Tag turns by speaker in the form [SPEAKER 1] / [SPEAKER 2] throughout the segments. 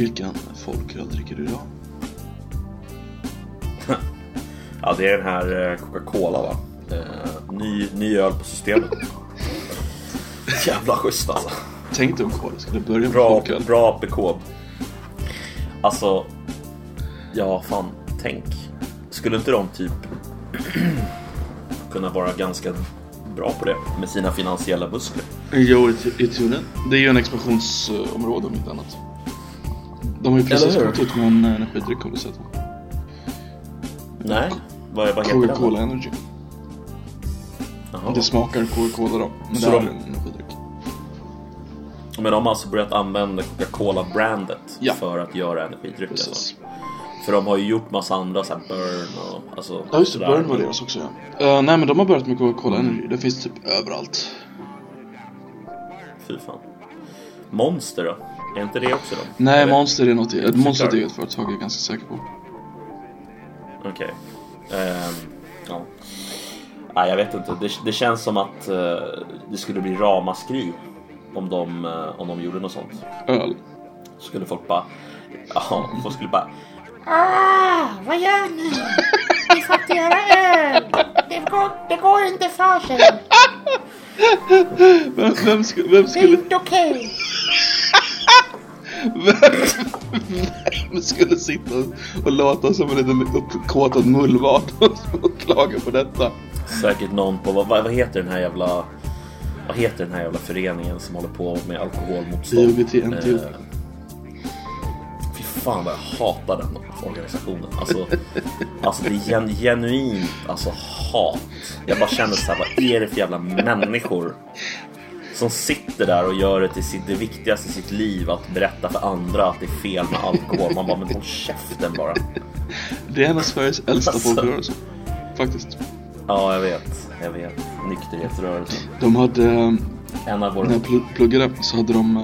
[SPEAKER 1] Vilken folköl dricker du idag?
[SPEAKER 2] Ja, det är den här eh, Coca-Cola va? Eh, ny, ny öl på systemet. Jävla schysst alltså.
[SPEAKER 1] Tänk dig om Kola skulle börja med
[SPEAKER 2] Bra,
[SPEAKER 1] folköl.
[SPEAKER 2] bra APK. Alltså, ja fan, tänk. Skulle inte de typ kunna vara ganska bra på det med sina finansiella muskler?
[SPEAKER 1] Jo, i, i tunen. Det är ju en expansionsområde om inte annat. De har ju precis gått ut med en energidryck har du sett?
[SPEAKER 2] Nej, vad, vad heter den?
[SPEAKER 1] Coca-Cola Energy.
[SPEAKER 2] Jaha.
[SPEAKER 1] Det smakar Coca-Cola då. Men
[SPEAKER 2] Så
[SPEAKER 1] det är
[SPEAKER 2] de-
[SPEAKER 1] en energidryck.
[SPEAKER 2] Men de har alltså börjat använda Coca-Cola-brandet
[SPEAKER 1] Ja.
[SPEAKER 2] för att göra energidrycker. Alltså. För de har ju gjort massa andra så här burn och alltså.
[SPEAKER 1] Ja just det. Burn var deras också ja. Uh, nej men de har börjat med Coca-Cola Energy. Det finns typ överallt.
[SPEAKER 2] Fy fan. Monster då? Är inte det också då?
[SPEAKER 1] Nej,
[SPEAKER 2] Eller?
[SPEAKER 1] Monster är något, ett Monster är ett eget företag är jag ganska säker på.
[SPEAKER 2] Okej. Ehm, ja. Nej, jag vet inte. Det, det känns som att eh, det skulle bli ramaskri om de, eh, om de gjorde något sånt.
[SPEAKER 1] Öl.
[SPEAKER 2] Skulle folk bara... Ja, folk skulle bara...
[SPEAKER 3] Ah, vad gör ni? Ni får inte göra öl. Det går, det går inte för sig.
[SPEAKER 1] Vem, vem, skulle, vem,
[SPEAKER 3] Det är
[SPEAKER 1] skulle,
[SPEAKER 3] inte okej.
[SPEAKER 1] Vem skulle sitta och låta som en liten uppkåtad mullvad och klaga på detta?
[SPEAKER 2] Säkert någon på... Vad, vad heter den här jävla... Vad heter den här jävla föreningen som håller på med alkoholmotstånd?
[SPEAKER 1] IOGT NTO.
[SPEAKER 2] Eh, Fy fan vad jag hatar den organisationen. Alltså, alltså det är gen, genuint alltså, hat. Jag bara känner så här, vad är det för jävla människor som sitter där och gör det till sitt, det viktigaste i sitt liv att berätta för andra att det är fel med alkohol. Man bara, men håll käften bara.
[SPEAKER 1] Det är en av Sveriges äldsta
[SPEAKER 2] Alltså.
[SPEAKER 1] folkrörelser. Faktiskt.
[SPEAKER 2] Ja, jag vet. Jag vet. Nykterhetsrörelsen.
[SPEAKER 1] De hade, eh,
[SPEAKER 2] En av våra...
[SPEAKER 1] när jag pl- pluggade så hade de eh,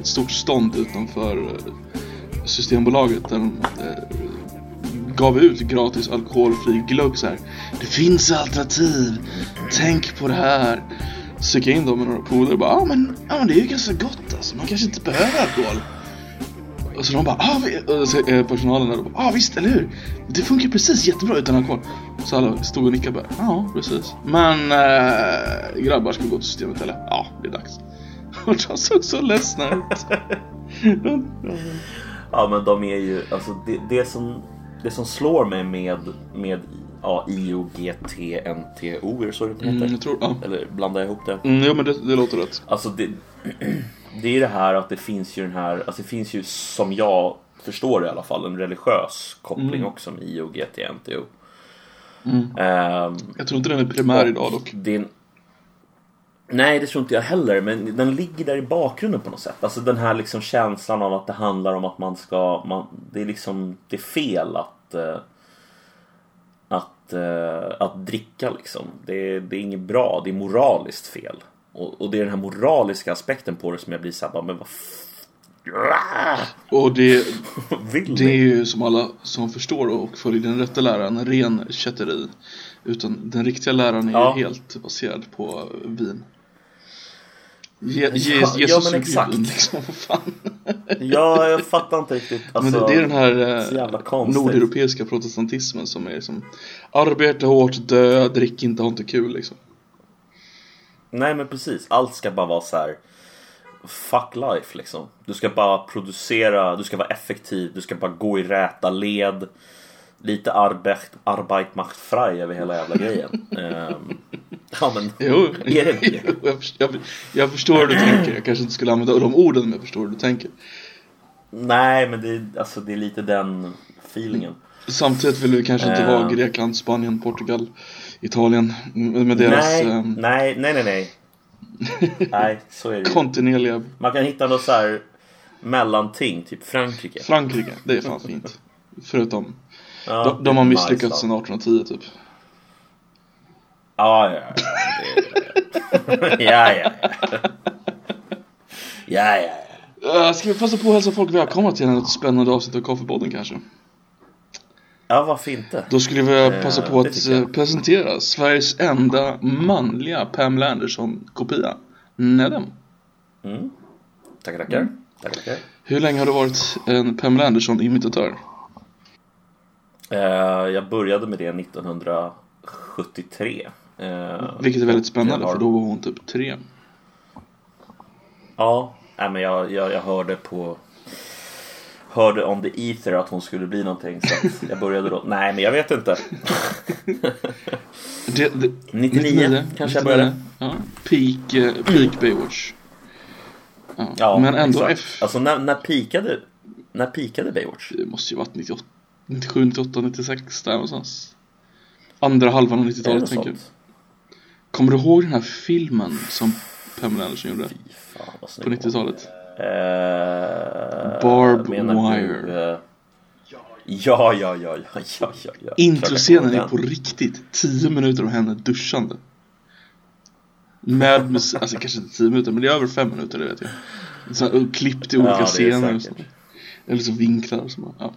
[SPEAKER 1] ett stort stånd utanför eh, Systembolaget där de gav ut gratis alkoholfri glögg så här. Det finns alternativ, tänk på det här. Så gick jag in då med några polare och bara, ja ah, men, ah, men det är ju ganska gott alltså, man kanske inte behöver alkohol. Och så de bara, ah, vi, och så, eh, personalen där, bara, ah visst, eller hur? Det funkar precis jättebra utan alkohol. Så alla stod och nickade bara, ja precis. Men äh, grabbar ska gå till systemet eller? Ja, det är dags. Och de såg så ledsna ut.
[SPEAKER 2] Ja men de är ju, alltså det, det, som, det som slår mig med, med ja, IOGT, NTO, är det så det heter?
[SPEAKER 1] Mm, jag tror, ja.
[SPEAKER 2] Eller blandar jag ihop det?
[SPEAKER 1] Mm, jo men det, det låter rätt.
[SPEAKER 2] Alltså det, det är det här att det finns ju den här, alltså det finns ju som jag förstår det i alla fall en religiös koppling
[SPEAKER 1] Mm.
[SPEAKER 2] också med IOGT, NTO.
[SPEAKER 1] Mm.
[SPEAKER 2] Ehm,
[SPEAKER 1] Jag tror inte den är primär idag dock.
[SPEAKER 2] din... Nej, det tror inte jag heller, men den ligger där i bakgrunden på något sätt. Alltså den här liksom känslan av att det handlar om att man ska... Man, det är liksom... Det är fel att... att, eh, att dricka liksom. Det, är- det är inget bra, det är moraliskt fel. Och, och det är den här moraliska aspekten på det som jag blir såhär men vad
[SPEAKER 1] Och det, det är ju som alla som förstår och följer den rätta läran ren kätteri. Utan den riktiga läran är
[SPEAKER 2] Ja.
[SPEAKER 1] ju helt baserad på vin. Je, je,
[SPEAKER 2] Ja, ja,
[SPEAKER 1] Jesus
[SPEAKER 2] men
[SPEAKER 1] är
[SPEAKER 2] exakt.
[SPEAKER 1] Gud, liksom, fan.
[SPEAKER 2] Ja, jag fattar inte riktigt.
[SPEAKER 1] Men
[SPEAKER 2] Alltså,
[SPEAKER 1] det, det är den här eh, nordeuropeiska protestantismen som är som Arbeta hårt, dö, drick inte, ha inte kul liksom.
[SPEAKER 2] Nej men precis, allt ska bara vara så här. Fuck life liksom. Du ska bara producera, du ska vara effektiv, du ska bara gå i räta led. Lite arbeit, arbeit macht frei över hela jävla grejen. Ehm, ja men,
[SPEAKER 1] Jo,
[SPEAKER 2] är det
[SPEAKER 1] jo, jag, förstår, jag, jag förstår hur du tänker. Jag kanske inte skulle använda de orden men jag förstår hur du tänker.
[SPEAKER 2] Nej men det, är- alltså, det är lite den feelingen.
[SPEAKER 1] Samtidigt vill vi kanske inte
[SPEAKER 2] Eh.
[SPEAKER 1] vara Grekland, Spanien, Portugal, Italien med deras
[SPEAKER 2] nej,
[SPEAKER 1] ehm,
[SPEAKER 2] nej, nej, nej, nej. nej, så är det
[SPEAKER 1] kontinuerliga
[SPEAKER 2] Man kan hitta något så här mellanting, typ Frankrike.
[SPEAKER 1] Frankrike. Det är fan fint. Förutom,
[SPEAKER 2] Ja,
[SPEAKER 1] de, de har misslyckats sedan 1810 typ.
[SPEAKER 2] Ja, ja, ja. Ja, ja, ja. Ja, ja, ja.
[SPEAKER 1] Uh, ska vi passa på att hälsa folk välkomna till ett spännande avsnitt av Kaffepodden kanske?
[SPEAKER 2] Ja, varför inte?
[SPEAKER 1] Då skulle vi
[SPEAKER 2] Eh,
[SPEAKER 1] passa på att eh, presentera Sveriges enda manliga Pamela Anderson-kopia. Nedem.
[SPEAKER 2] Mm. Tackar, tackar. Tackar.
[SPEAKER 1] Hur länge har du varit en Pamela Anderson-imitatör?
[SPEAKER 2] Eh, jag började med det 1973. Eh,
[SPEAKER 1] Vilket är väldigt spännande
[SPEAKER 2] har-
[SPEAKER 1] för då var hon typ tre.
[SPEAKER 2] Ja, nej, men jag, jag, jag hörde på Hörde on the ether att hon skulle bli någonting så jag började då. Nej men jag vet inte.
[SPEAKER 1] Det, det,
[SPEAKER 2] 99 kanske jag började.
[SPEAKER 1] Ja, peak, eh, peak Baywatch. Ja.
[SPEAKER 2] Ja,
[SPEAKER 1] Men ändå
[SPEAKER 2] exakt.
[SPEAKER 1] F.
[SPEAKER 2] Alltså när, när pikade När pikade Baywatch?
[SPEAKER 1] Det måste ju varit 98, 97, 98, 96 där någonstans. Andra halvan av
[SPEAKER 2] Är det
[SPEAKER 1] 90-talet
[SPEAKER 2] något
[SPEAKER 1] tänker jag.
[SPEAKER 2] sånt?
[SPEAKER 1] Kommer du ihåg den här filmen som Pamela Anderson gjorde
[SPEAKER 2] fan
[SPEAKER 1] på
[SPEAKER 2] snygg
[SPEAKER 1] 90-talet?
[SPEAKER 2] Eh,
[SPEAKER 1] Barb Wire.
[SPEAKER 2] Du, eh, ja, ja, ja, ja, ja, ja, ja.
[SPEAKER 1] Introscenen är på riktigt 10 minuter av henne duschande. Med musik, alltså kanske inte 10 minuter men det är över 5 minuter det vet jag. Så, och klippt i olika
[SPEAKER 2] Ja,
[SPEAKER 1] scener och så. Eller så vinklar så bara, ja.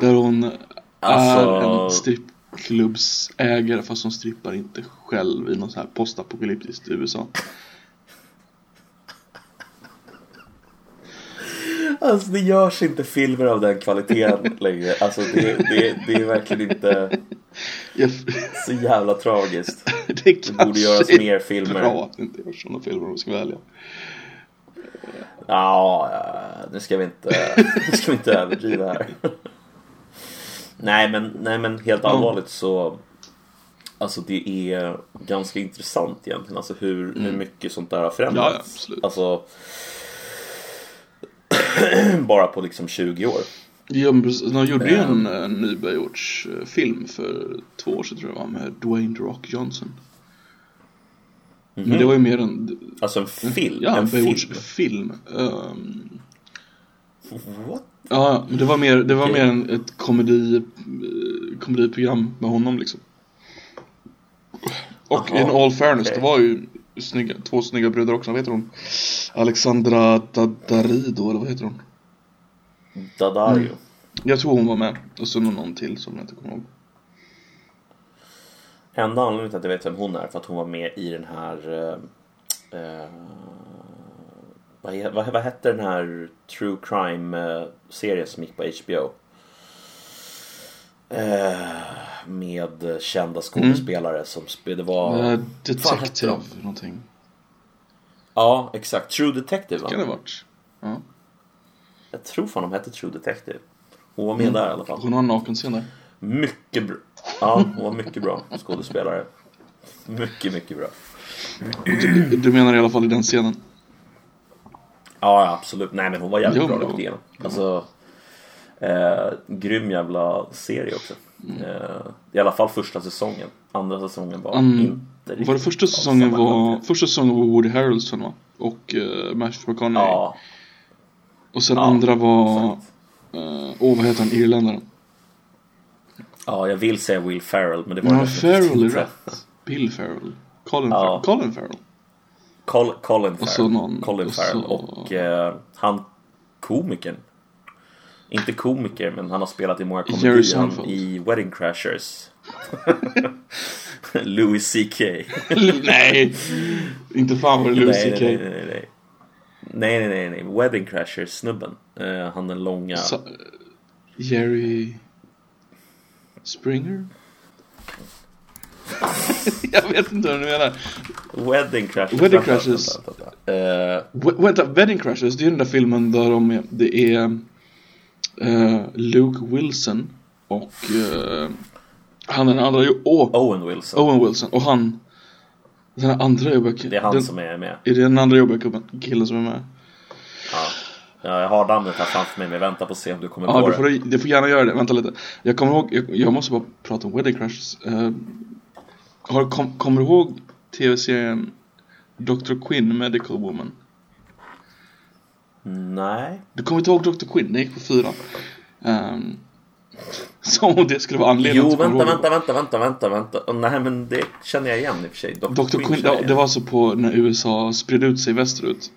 [SPEAKER 1] Där hon
[SPEAKER 2] Alltså-
[SPEAKER 1] är en strippklubbsägare fast hon strippar inte själv i något så här postapokalyptiskt USA.
[SPEAKER 2] Alltså det görs inte filmer av den kvaliteten längre. Alltså det, det, det är verkligen inte så jävla tragiskt.
[SPEAKER 1] det kanske
[SPEAKER 2] borde göras
[SPEAKER 1] är
[SPEAKER 2] mer filmer.
[SPEAKER 1] bra att det inte görs sådana filmer om vi ska välja.
[SPEAKER 2] Ja, nu ska vi inte, nu ska vi inte överdriva här. Nej men, nej men helt allvarligt så Alltså det är ganska intressant egentligen alltså hur, hur mycket sånt där har
[SPEAKER 1] Ja, ja,
[SPEAKER 2] förändrats.
[SPEAKER 1] absolut.
[SPEAKER 2] Alltså Bara på liksom 20 år.
[SPEAKER 1] Ja. De gjorde ju en, en ny Baywatch-film för två år sedan tror jag var med Dwayne Rock Johnson. Men det var ju mer en...
[SPEAKER 2] Alltså en film.
[SPEAKER 1] Ja,
[SPEAKER 2] en
[SPEAKER 1] en
[SPEAKER 2] film.
[SPEAKER 1] Baywatch-film. Um,
[SPEAKER 2] What?
[SPEAKER 1] ja, men det var mer, det var
[SPEAKER 2] Okej.
[SPEAKER 1] mer en, ett komedi, eh, komediprogram med honom liksom. Och
[SPEAKER 2] Jaha,
[SPEAKER 1] in all fairness,
[SPEAKER 2] okej.
[SPEAKER 1] det var ju snygga, två snygga brudar också, vad heter hon? Alexandra Dadarido, eller vad heter hon?
[SPEAKER 2] Dadario.
[SPEAKER 1] Mm. Jag tror hon var med, och så någon till som jag inte kommer ihåg.
[SPEAKER 2] Enda anledningen till att jag vet vem hon är för att hon var med i den här eh, eh, vad, vad, vad hette den här true crime eh, serien som gick på HBO? Eh, med kända skådespelare som spelade. Det var... Hette
[SPEAKER 1] detective,
[SPEAKER 2] de?
[SPEAKER 1] någonting.
[SPEAKER 2] Ja, exakt. True Detective va?
[SPEAKER 1] Kan det ha varit? Ja.
[SPEAKER 2] Jag tror fan de hette True Detective. Hon var med där i alla fall.
[SPEAKER 1] Hon har en nakenscen där.
[SPEAKER 2] Mycket bra. Ja, hon var mycket bra skådespelare. Mycket, mycket bra.
[SPEAKER 1] Du, du menar i alla fall i den scenen?
[SPEAKER 2] Ja, ja, absolut. Nej, men hon var jävligt
[SPEAKER 1] Jo,
[SPEAKER 2] bra rakt igenom. Alltså, eh, grym jävla serie också.
[SPEAKER 1] Mm.
[SPEAKER 2] Eh, I alla fall första säsongen. Andra säsongen var
[SPEAKER 1] Mm.
[SPEAKER 2] inte riktigt
[SPEAKER 1] Var det första säsongen var, första säsongen var Woody Harrelson va? Och uh, Matthew McConaughey.
[SPEAKER 2] Ja,
[SPEAKER 1] och sen
[SPEAKER 2] ja,
[SPEAKER 1] andra var,
[SPEAKER 2] exakt.
[SPEAKER 1] eh, åh vad heter han, irländaren?
[SPEAKER 2] Ja, jag vill säga Will Ferrell, men det var
[SPEAKER 1] Ja, Farrell är rätt. Bill Farrell. Colin
[SPEAKER 2] Ja.
[SPEAKER 1] Farrell. Colin Farrell.
[SPEAKER 2] Col Colin
[SPEAKER 1] Och så
[SPEAKER 2] Farrell.
[SPEAKER 1] någon-
[SPEAKER 2] Colin
[SPEAKER 1] och
[SPEAKER 2] Farrell
[SPEAKER 1] så-
[SPEAKER 2] och eh, han komikern. Inte komiker, men han har spelat i många komedier. I Wedding Crashers. Louis CK.
[SPEAKER 1] nej! Inte fan var det Louis CK.
[SPEAKER 2] nej, nej, nej, nej. Nej, nej, nej. Wedding Crashers snubben. Eh, han den långa.
[SPEAKER 1] Sa- Jerry Springer? jag vet inte vad du menar.
[SPEAKER 2] Wedding Crashers.
[SPEAKER 1] Wedding Crashers.
[SPEAKER 2] vänta, vänta. Eh,
[SPEAKER 1] vänta, Wedding Crashers, det är den där filmen där de är, det är eh, Luke Wilson och eh, han är den andra, åh,
[SPEAKER 2] Owen Wilson.
[SPEAKER 1] Owen Wilson och han den andra jobbiga.
[SPEAKER 2] Det är han
[SPEAKER 1] den,
[SPEAKER 2] som är med.
[SPEAKER 1] Är det den andra jobbiga killen som är med?
[SPEAKER 2] Ja. Ja, jag har namnet här framför mig, men jag väntar på att se om du kommer
[SPEAKER 1] Ja,
[SPEAKER 2] på
[SPEAKER 1] du
[SPEAKER 2] det.
[SPEAKER 1] får, du får gärna göra det. Vänta lite. Jag kommer ihåg, jag, jag måste bara prata om Wedding Crashers. Eh, har, kom, kommer du ihåg tv-serien Dr. Quinn, Medical Woman?
[SPEAKER 2] Nej.
[SPEAKER 1] Du kommer inte ihåg Dr. Quinn? Den gick på fyran. Um, som om det skulle vara anledningen
[SPEAKER 2] Jo,
[SPEAKER 1] du
[SPEAKER 2] vänta, vänta, vänta, vänta, vänta, vänta. Nej, men det känner jag igen i och för sig. Dr.
[SPEAKER 1] Dr. Quinn,
[SPEAKER 2] jag
[SPEAKER 1] det var alltså på när USA spred ut sig västerut.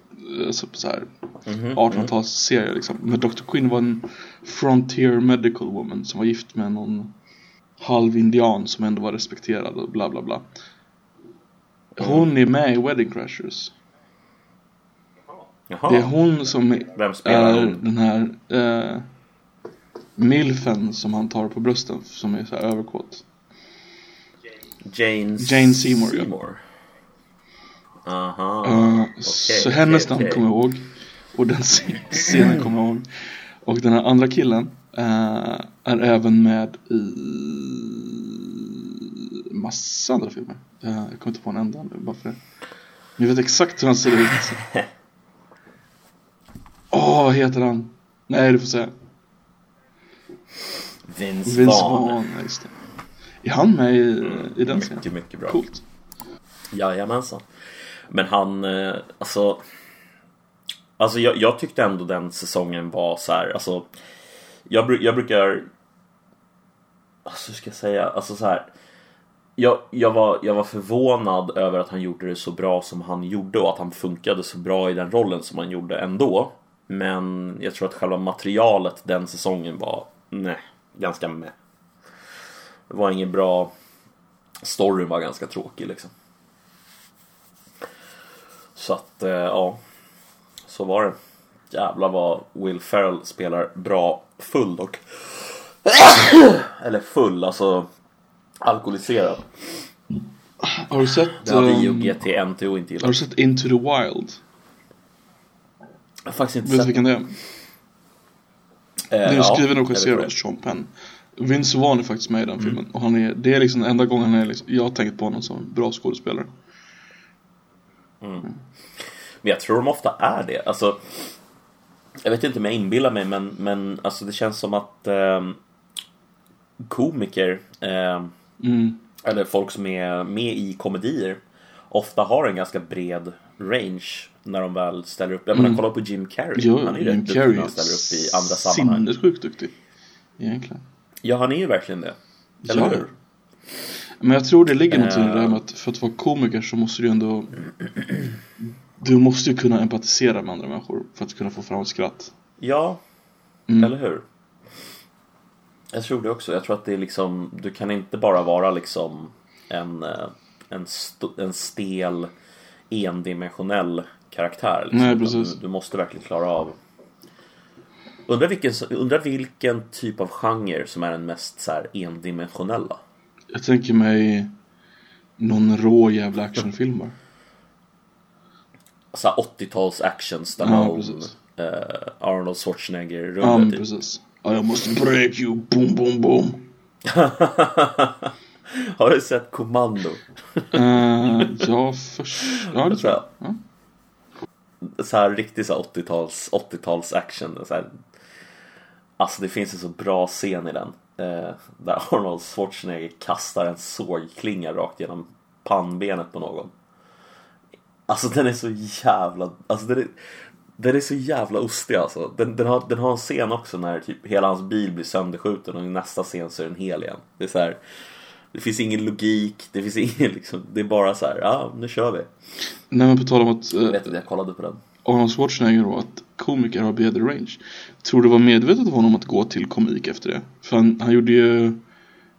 [SPEAKER 1] Eh, Så, här,
[SPEAKER 2] Mhm,
[SPEAKER 1] 1800-talsserie liksom. Men Dr. Quinn var en frontier medical woman som var gift med någon halv indian som ändå var respekterad och bla bla bla. Hon är med i Wedding Crashers.
[SPEAKER 2] Jaha.
[SPEAKER 1] Det är hon som är
[SPEAKER 2] hon?
[SPEAKER 1] den här eh, milfen som han tar på brösten som är så överkåt.
[SPEAKER 2] Jane,
[SPEAKER 1] Jane Seymour, ja.
[SPEAKER 2] Aha.
[SPEAKER 1] Eh,
[SPEAKER 2] okej,
[SPEAKER 1] så hennes
[SPEAKER 2] okej,
[SPEAKER 1] namn
[SPEAKER 2] okej.
[SPEAKER 1] kommer jag ihåg. Och den sc- scenen kommer jag ihåg. Och den här andra killen eh, är även med i massa andra filmer. Eh, jag kommer inte på en enda nu bara för det. Jag vet exakt hur han ser ut. Åh, vad heter han? Nej, du får säga.
[SPEAKER 2] Vince,
[SPEAKER 1] Vince
[SPEAKER 2] Vaughn.
[SPEAKER 1] Just det. Är han med i, i den scenen?
[SPEAKER 2] Mycket, mycket bra.
[SPEAKER 1] Coolt.
[SPEAKER 2] Jajamensan. Men han, eh, alltså... Alltså jag, jag tyckte ändå den säsongen var så här, alltså... Jag, jag brukar... Alltså hur ska jag säga? Alltså så här. Jag, jag, var, jag var förvånad över att han gjorde det så bra som han gjorde och att han funkade så bra i den rollen som han gjorde ändå. Men jag tror att själva materialet den säsongen var, nej, ganska med. Det var ingen bra... Storyn var ganska tråkig liksom. Så att, eh, ja. Så var det. Jävlar vad Will Ferrell spelar bra full dock. Eller full, alltså alkoholiserad.
[SPEAKER 1] Har du sett,
[SPEAKER 2] Det hade ju
[SPEAKER 1] ehm,
[SPEAKER 2] GT NTO inte
[SPEAKER 1] har du
[SPEAKER 2] gillat.
[SPEAKER 1] sett Into the Wild?
[SPEAKER 2] Jag har faktiskt inte
[SPEAKER 1] Vet du
[SPEAKER 2] sett
[SPEAKER 1] vilken det är?
[SPEAKER 2] Eh,
[SPEAKER 1] Det är
[SPEAKER 2] ja,
[SPEAKER 1] skriven och
[SPEAKER 2] vet
[SPEAKER 1] regisserad av Sean Penn. Vince Vaughn är faktiskt med i den
[SPEAKER 2] Mm.
[SPEAKER 1] filmen. Och han är, det är liksom den enda gången han är liksom, jag har tänkt på honom som en bra skådespelare.
[SPEAKER 2] Men jag tror de ofta är det. Alltså, jag vet inte om jag inbillar mig, men, men alltså, det känns som att ehm, komiker, ehm,
[SPEAKER 1] Mm.
[SPEAKER 2] eller folk som är med i komedier, ofta har en ganska bred range när de väl ställer upp. Jag menar, kolla på Jim Carrey.
[SPEAKER 1] Mm. Ja,
[SPEAKER 2] han är ju
[SPEAKER 1] Jim
[SPEAKER 2] rätt duktig
[SPEAKER 1] Carrey
[SPEAKER 2] när
[SPEAKER 1] är
[SPEAKER 2] han ställer upp i andra sammanhang.
[SPEAKER 1] sinnessjukt duktig. Egentligen.
[SPEAKER 2] Ja, han är ju verkligen det. Eller
[SPEAKER 1] Ja.
[SPEAKER 2] hur?
[SPEAKER 1] Men jag tror det ligger någonting i det
[SPEAKER 2] Eh.
[SPEAKER 1] här med att för att vara komiker så måste du ju ändå Du måste ju kunna empatisera med andra människor för att kunna få fram ett skratt.
[SPEAKER 2] Ja,
[SPEAKER 1] Mm.
[SPEAKER 2] eller hur? Jag tror det också. Jag tror att det är liksom, du kan inte bara vara liksom en, eh, en, en stel, endimensionell karaktär. Liksom.
[SPEAKER 1] Nej, precis.
[SPEAKER 2] Du, du måste verkligen klara av Undrar vilken, undrar vilken typ av genre som är den mest så här endimensionella?
[SPEAKER 1] Jag tänker mig någon rå jävla actionfilm bara.
[SPEAKER 2] Så här 80-tals action,
[SPEAKER 1] Ja,
[SPEAKER 2] Stallone,
[SPEAKER 1] precis.
[SPEAKER 2] eh, Arnold Schwarzenegger,
[SPEAKER 1] Ja,
[SPEAKER 2] rullar
[SPEAKER 1] men
[SPEAKER 2] typ.
[SPEAKER 1] precis. Ja, jag måste break you, boom, boom, boom.
[SPEAKER 2] Har du sett Commando?
[SPEAKER 1] Uh, ja, först... Ja, det tror jag. Ja.
[SPEAKER 2] så här riktig så här 80-tals 80-tals action. Så här. Alltså det finns en så bra scen i den. Eh, där Arnold Schwarzenegger kastar en sågklinga rakt genom pannbenet på någon. Alltså den är så jävla, alltså den är, den är så jävla ostig alltså. Den, den, har, den har en scen också när typ hela hans bil blir sönderskjuten och i nästa scen så är den hel igen. Det är så här, det finns ingen logik, det finns ingen liksom, det är bara så här, ja nu kör vi.
[SPEAKER 1] Nej, men på tal om att
[SPEAKER 2] Jag
[SPEAKER 1] uh,
[SPEAKER 2] vet inte, jag kollade på den.
[SPEAKER 1] Arnold Schwarzenegger och att komiker har bred range. Tror du det var medvetet av honom att gå till komik efter det? För han, han gjorde ju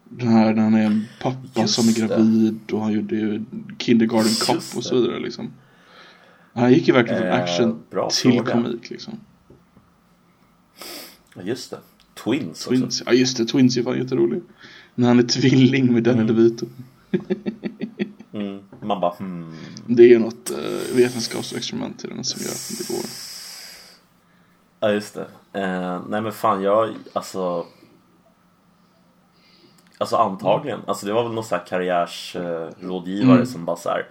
[SPEAKER 1] den här när han är en pappa
[SPEAKER 2] Just
[SPEAKER 1] som är
[SPEAKER 2] det.
[SPEAKER 1] gravid och han gjorde ju Kindergarten
[SPEAKER 2] Just
[SPEAKER 1] och så
[SPEAKER 2] det.
[SPEAKER 1] vidare liksom. Han gick ju verkligen från
[SPEAKER 2] Eh,
[SPEAKER 1] action
[SPEAKER 2] bra
[SPEAKER 1] till
[SPEAKER 2] fråga.
[SPEAKER 1] komik liksom.
[SPEAKER 2] Just det. Twins, också.
[SPEAKER 1] Twins, ja just det, Twins är fan jätterolig. När han är tvilling med Danny DeVito.
[SPEAKER 2] Mm. Man bara hmm.
[SPEAKER 1] Det är något uh, vetenskapsexperiment i den som gör att det går.
[SPEAKER 2] Ja, just det. Eh, nej men fan, jag alltså... Alltså antagligen. Alltså det var väl någon sån här karriärsrådgivare
[SPEAKER 1] Mm.
[SPEAKER 2] som bara så här.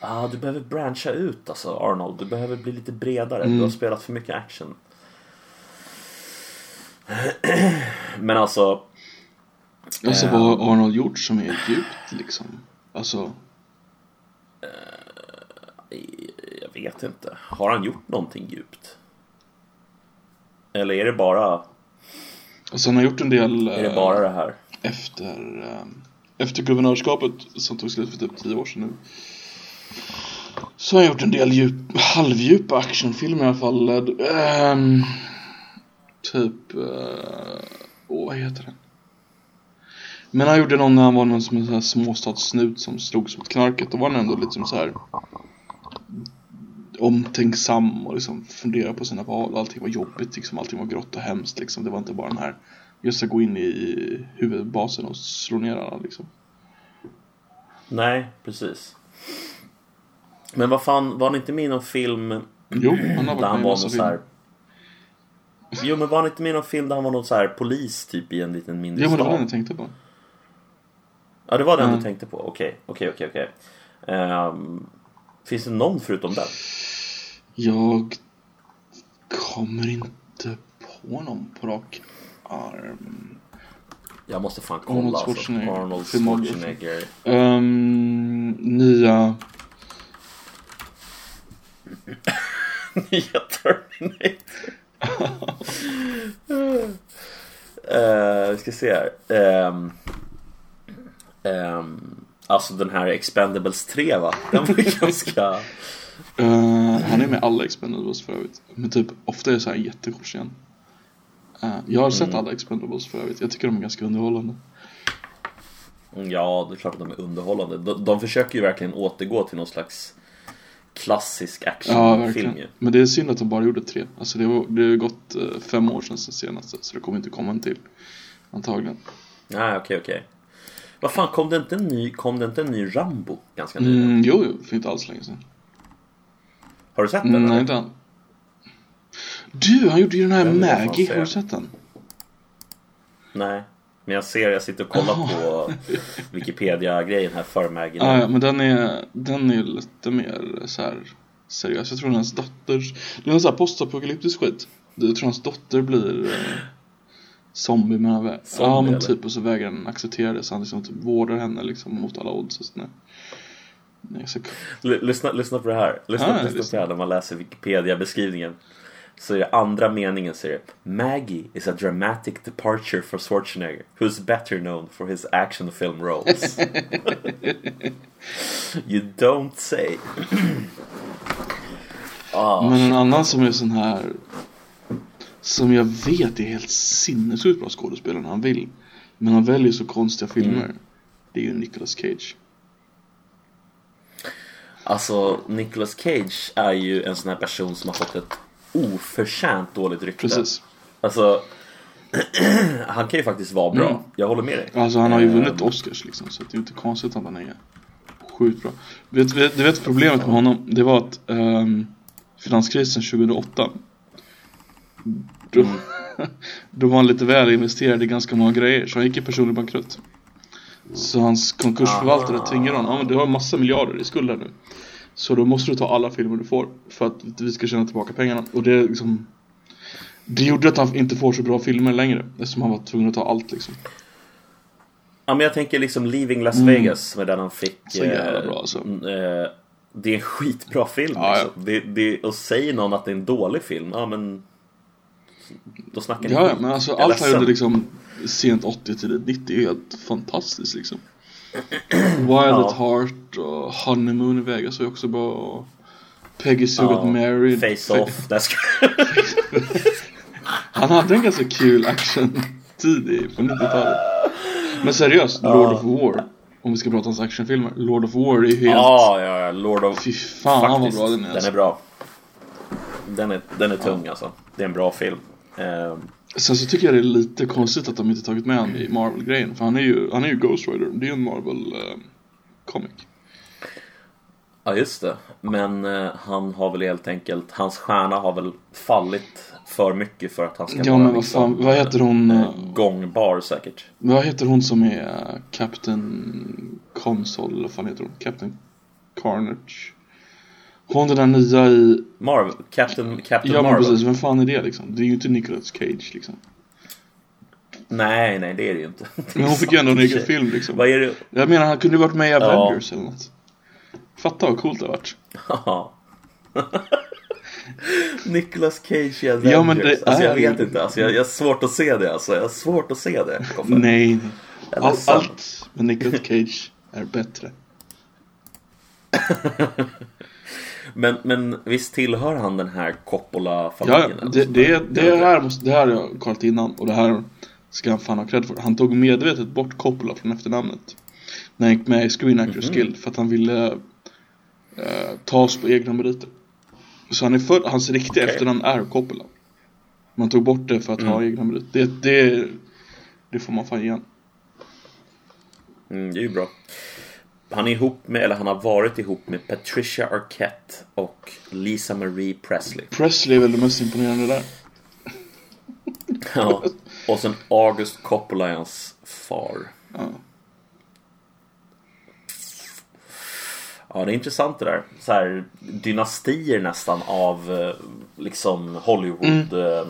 [SPEAKER 2] Ah, du behöver branscha ut alltså Arnold. Du behöver bli lite bredare.
[SPEAKER 1] Mm.
[SPEAKER 2] Du har spelat för mycket action. Men alltså,
[SPEAKER 1] Alltså
[SPEAKER 2] Eh.
[SPEAKER 1] vad har Arnold gjort som är djupt liksom? Alltså,
[SPEAKER 2] jag vet inte. Har han gjort någonting djupt? Eller är det bara,
[SPEAKER 1] alltså han har gjort en del
[SPEAKER 2] är det
[SPEAKER 1] eh,
[SPEAKER 2] bara det här?
[SPEAKER 1] efter, eh, efter guvernörskapet som tog slut för typ 10 år sedan nu. Så har han gjort en del djup, halvdjupa actionfilmer i alla fall. Ehm, typ, eh, åh vad heter den? Men han gjorde någon när han var någon som en sån här småstadssnut som slogs mot knarket. Då var han ändå lite som så här. omtänksam och liksom funderar på sina val allting var jobbigt liksom, allting var grått och hemskt liksom. Det var inte bara den här, jag ska gå in i huvudbasen och slå ner alla liksom.
[SPEAKER 2] Nej, precis. Men vad fan, var han inte med i någon film
[SPEAKER 1] Jo, han har
[SPEAKER 2] där
[SPEAKER 1] varit
[SPEAKER 2] han
[SPEAKER 1] med i
[SPEAKER 2] var någon så här...
[SPEAKER 1] filmer.
[SPEAKER 2] Jo men var han inte med i någon film där han var någon så här polis typ i en liten mindre
[SPEAKER 1] Ja men det var
[SPEAKER 2] stad?
[SPEAKER 1] den jag tänkte på.
[SPEAKER 2] Ja det var den
[SPEAKER 1] Mm.
[SPEAKER 2] du tänkte på, okej, okej, okej, okej. Ehm, Finns det någon förutom den?
[SPEAKER 1] Jag kommer inte på någon på rak arm.
[SPEAKER 2] Jag måste fan
[SPEAKER 1] Arnold
[SPEAKER 2] kolla alltså.
[SPEAKER 1] Schwarzenegger.
[SPEAKER 2] Arnold
[SPEAKER 1] Filmography.
[SPEAKER 2] Schwarzenegger.
[SPEAKER 1] Um, nya...
[SPEAKER 2] Nya Terminator. Eh, vi ska se här. Ehm, ehm, alltså den här Expendables 3 va? Den var ganska...
[SPEAKER 1] Uh, han är med alla Expendables för övrigt. Men typ ofta är det så här jättekort igen. Uh, jag har sett alla Expendables för övrigt. Jag tycker de är ganska underhållande.
[SPEAKER 2] Mm, Ja, det är klart att de är underhållande. De, de försöker ju verkligen återgå till någon slags klassisk
[SPEAKER 1] Ja,
[SPEAKER 2] actionfilm
[SPEAKER 1] verkligen.
[SPEAKER 2] ju.
[SPEAKER 1] Men det är synd att de bara gjorde tre. Alltså det, var, det har ju gått eh, fem år sedan senaste. Så det kommer inte komma en till. Antagligen.
[SPEAKER 2] Nej, okej, okej. Vad fan, kom det inte en ny, kom det inte en ny Rambo ganska nyligen?
[SPEAKER 1] Mm, jo, jo, för inte alls länge sedan.
[SPEAKER 2] Har du sett den?
[SPEAKER 1] Mm, nej, inte han. Du, han gjorde ju den här Maggie. Har du sett den?
[SPEAKER 2] Nej. Men jag ser, jag sitter och kollar på Wikipedia-grejen här för Maggie.
[SPEAKER 1] Ah, ja, men den är, den är lite mer så här seriös. Jag tror hans dotter, det är en sån här postapokalyptisk skit. Jag tror hans dotter blir eh, zombie men han vä-
[SPEAKER 2] Zombie,
[SPEAKER 1] Ja men
[SPEAKER 2] eller?
[SPEAKER 1] typ och så vägrar han acceptera det så han liksom typ vårdar henne liksom mot alla odds och sådär. Så,
[SPEAKER 2] lyssna, lyssna på det här. Lyssna,
[SPEAKER 1] Ah,
[SPEAKER 2] lyssna på det här när man läser Wikipedia-beskrivningen. Så är det andra meningen så är det Maggie is a dramatic departure for Schwarzenegger who's better known for his action film roles. you don't say. ah,
[SPEAKER 1] Men en annan som är sån här som jag vet är helt sinnessjukt bra skådespelare när han vill. Men han väljer så konstiga filmer.
[SPEAKER 2] Mm.
[SPEAKER 1] Det är ju Nicolas Cage.
[SPEAKER 2] Alltså, Nicolas Cage är ju en sån här person som har fått ett oförtjänt dåligt rykte.
[SPEAKER 1] Precis.
[SPEAKER 2] Alltså, han kan ju faktiskt vara bra.
[SPEAKER 1] Mm.
[SPEAKER 2] Jag håller med dig.
[SPEAKER 1] Alltså han har ju
[SPEAKER 2] Ehm,
[SPEAKER 1] vunnit Oscars liksom så det är ju inte konstigt att han är sjukt bra. Vet, vet, du vet problemet med honom? Det var att um, finanskrisen 2008 då,
[SPEAKER 2] Mm.
[SPEAKER 1] då var han lite väl investerad i ganska många grejer så han gick i personlig bankrutt. Så hans konkursförvaltare
[SPEAKER 2] Ah.
[SPEAKER 1] tvingade honom, ja men du har massa miljarder i skuld här nu. Så då måste du ta alla filmer du får för att vi ska tjäna tillbaka pengarna. Och det liksom Det gjorde att han inte får så bra filmer längre eftersom han var tvungen att ta allt liksom.
[SPEAKER 2] Ja men jag tänker liksom Leaving Las
[SPEAKER 1] Mm.
[SPEAKER 2] Vegas med den han fick.
[SPEAKER 1] Så jävla
[SPEAKER 2] eh,
[SPEAKER 1] bra, alltså.
[SPEAKER 2] mm, eh, det är en skitbra film
[SPEAKER 1] Ja,
[SPEAKER 2] liksom. Det, det, och säger någon att det är en dålig film, ja men då snackar ni
[SPEAKER 1] Ja, ja, men alltså allt
[SPEAKER 2] ledsen.
[SPEAKER 1] gjorde liksom sent 80 till 90 är helt fantastiskt liksom. Wild
[SPEAKER 2] Ja.
[SPEAKER 1] at Heart och Honeymoon i Vegas är också bra. Och Peggy Sue
[SPEAKER 2] Ja,
[SPEAKER 1] Married.
[SPEAKER 2] Face Off. Ska...
[SPEAKER 1] Han hade en ganska kul action-tid på 90-talet. Men seriöst, Lord of War. Om vi ska prata om actionfilmer. Lord of War är ju helt...
[SPEAKER 2] Ja, ja, ja, Lord of...
[SPEAKER 1] Fy fan vad
[SPEAKER 2] Faktiskt,
[SPEAKER 1] bra den är.
[SPEAKER 2] Den
[SPEAKER 1] Alltså.
[SPEAKER 2] är bra. Den är, den är tung alltså. Det är en bra film. Ehm,
[SPEAKER 1] Sen så tycker jag det är lite konstigt att de inte tagit med honom i Marvel-grejen. För han är ju, han är ju Ghost Rider. Det är ju en Marvel-comic.
[SPEAKER 2] Ja just det. Men eh, han har väl helt enkelt, hans stjärna har väl fallit för mycket för att han ska
[SPEAKER 1] Ja,
[SPEAKER 2] vara
[SPEAKER 1] men vad fan, vad heter hon,
[SPEAKER 2] eh,
[SPEAKER 1] eh,
[SPEAKER 2] gångbar säkert.
[SPEAKER 1] Vad heter hon som är uh, Captain Console, vad fan heter hon? Captain Carnage? Hon den där nya i...
[SPEAKER 2] Marvel, Captain, Captain
[SPEAKER 1] Ja
[SPEAKER 2] Marvel.
[SPEAKER 1] precis, vem fan är det liksom? Det är ju inte Nicolas Cage liksom.
[SPEAKER 2] Nej, nej det är det ju inte.
[SPEAKER 1] Men hon fick ju ändå en egen film liksom.
[SPEAKER 2] Vad är det?
[SPEAKER 1] Jag menar han kunde ju varit med i Avengers eller något. Fatta vad coolt det har varit.
[SPEAKER 2] Ja. Nicolas Cage i Avengers.
[SPEAKER 1] Ja, men det
[SPEAKER 2] alltså jag
[SPEAKER 1] är
[SPEAKER 2] vet inte, alltså, jag, jag har svårt att se det alltså. Jag har svårt att se det.
[SPEAKER 1] Nej, All, allt med Nicolas Cage är bättre.
[SPEAKER 2] Men, men visst tillhör han den här Coppola-familjen?
[SPEAKER 1] ja, det, det, det, här måste, det här har jag kollat innan och det här ska han fan ha cred för. Han tog medvetet bort Coppola från efternamnet. När han gick med i Screen Actors
[SPEAKER 2] Mhm.
[SPEAKER 1] Guild för att han ville eh, ta oss på egna meriter. Så han är född, hans riktiga
[SPEAKER 2] Okej.
[SPEAKER 1] efternamn är Coppola. Man tog bort det för att ha egna meriter. Det, det, det får man fan igen.
[SPEAKER 2] Mm, det är ju bra. Han är ihop med, eller han har varit ihop med Patricia Arquette och Lisa Marie Presley.
[SPEAKER 1] Presley är väl det mest imponerande där.
[SPEAKER 2] Ja. Och sen August Coppola är hans far.
[SPEAKER 1] Ja.
[SPEAKER 2] Ja, det är intressant det där. Så här, dynastier nästan av eh, liksom Hollywood. Eh,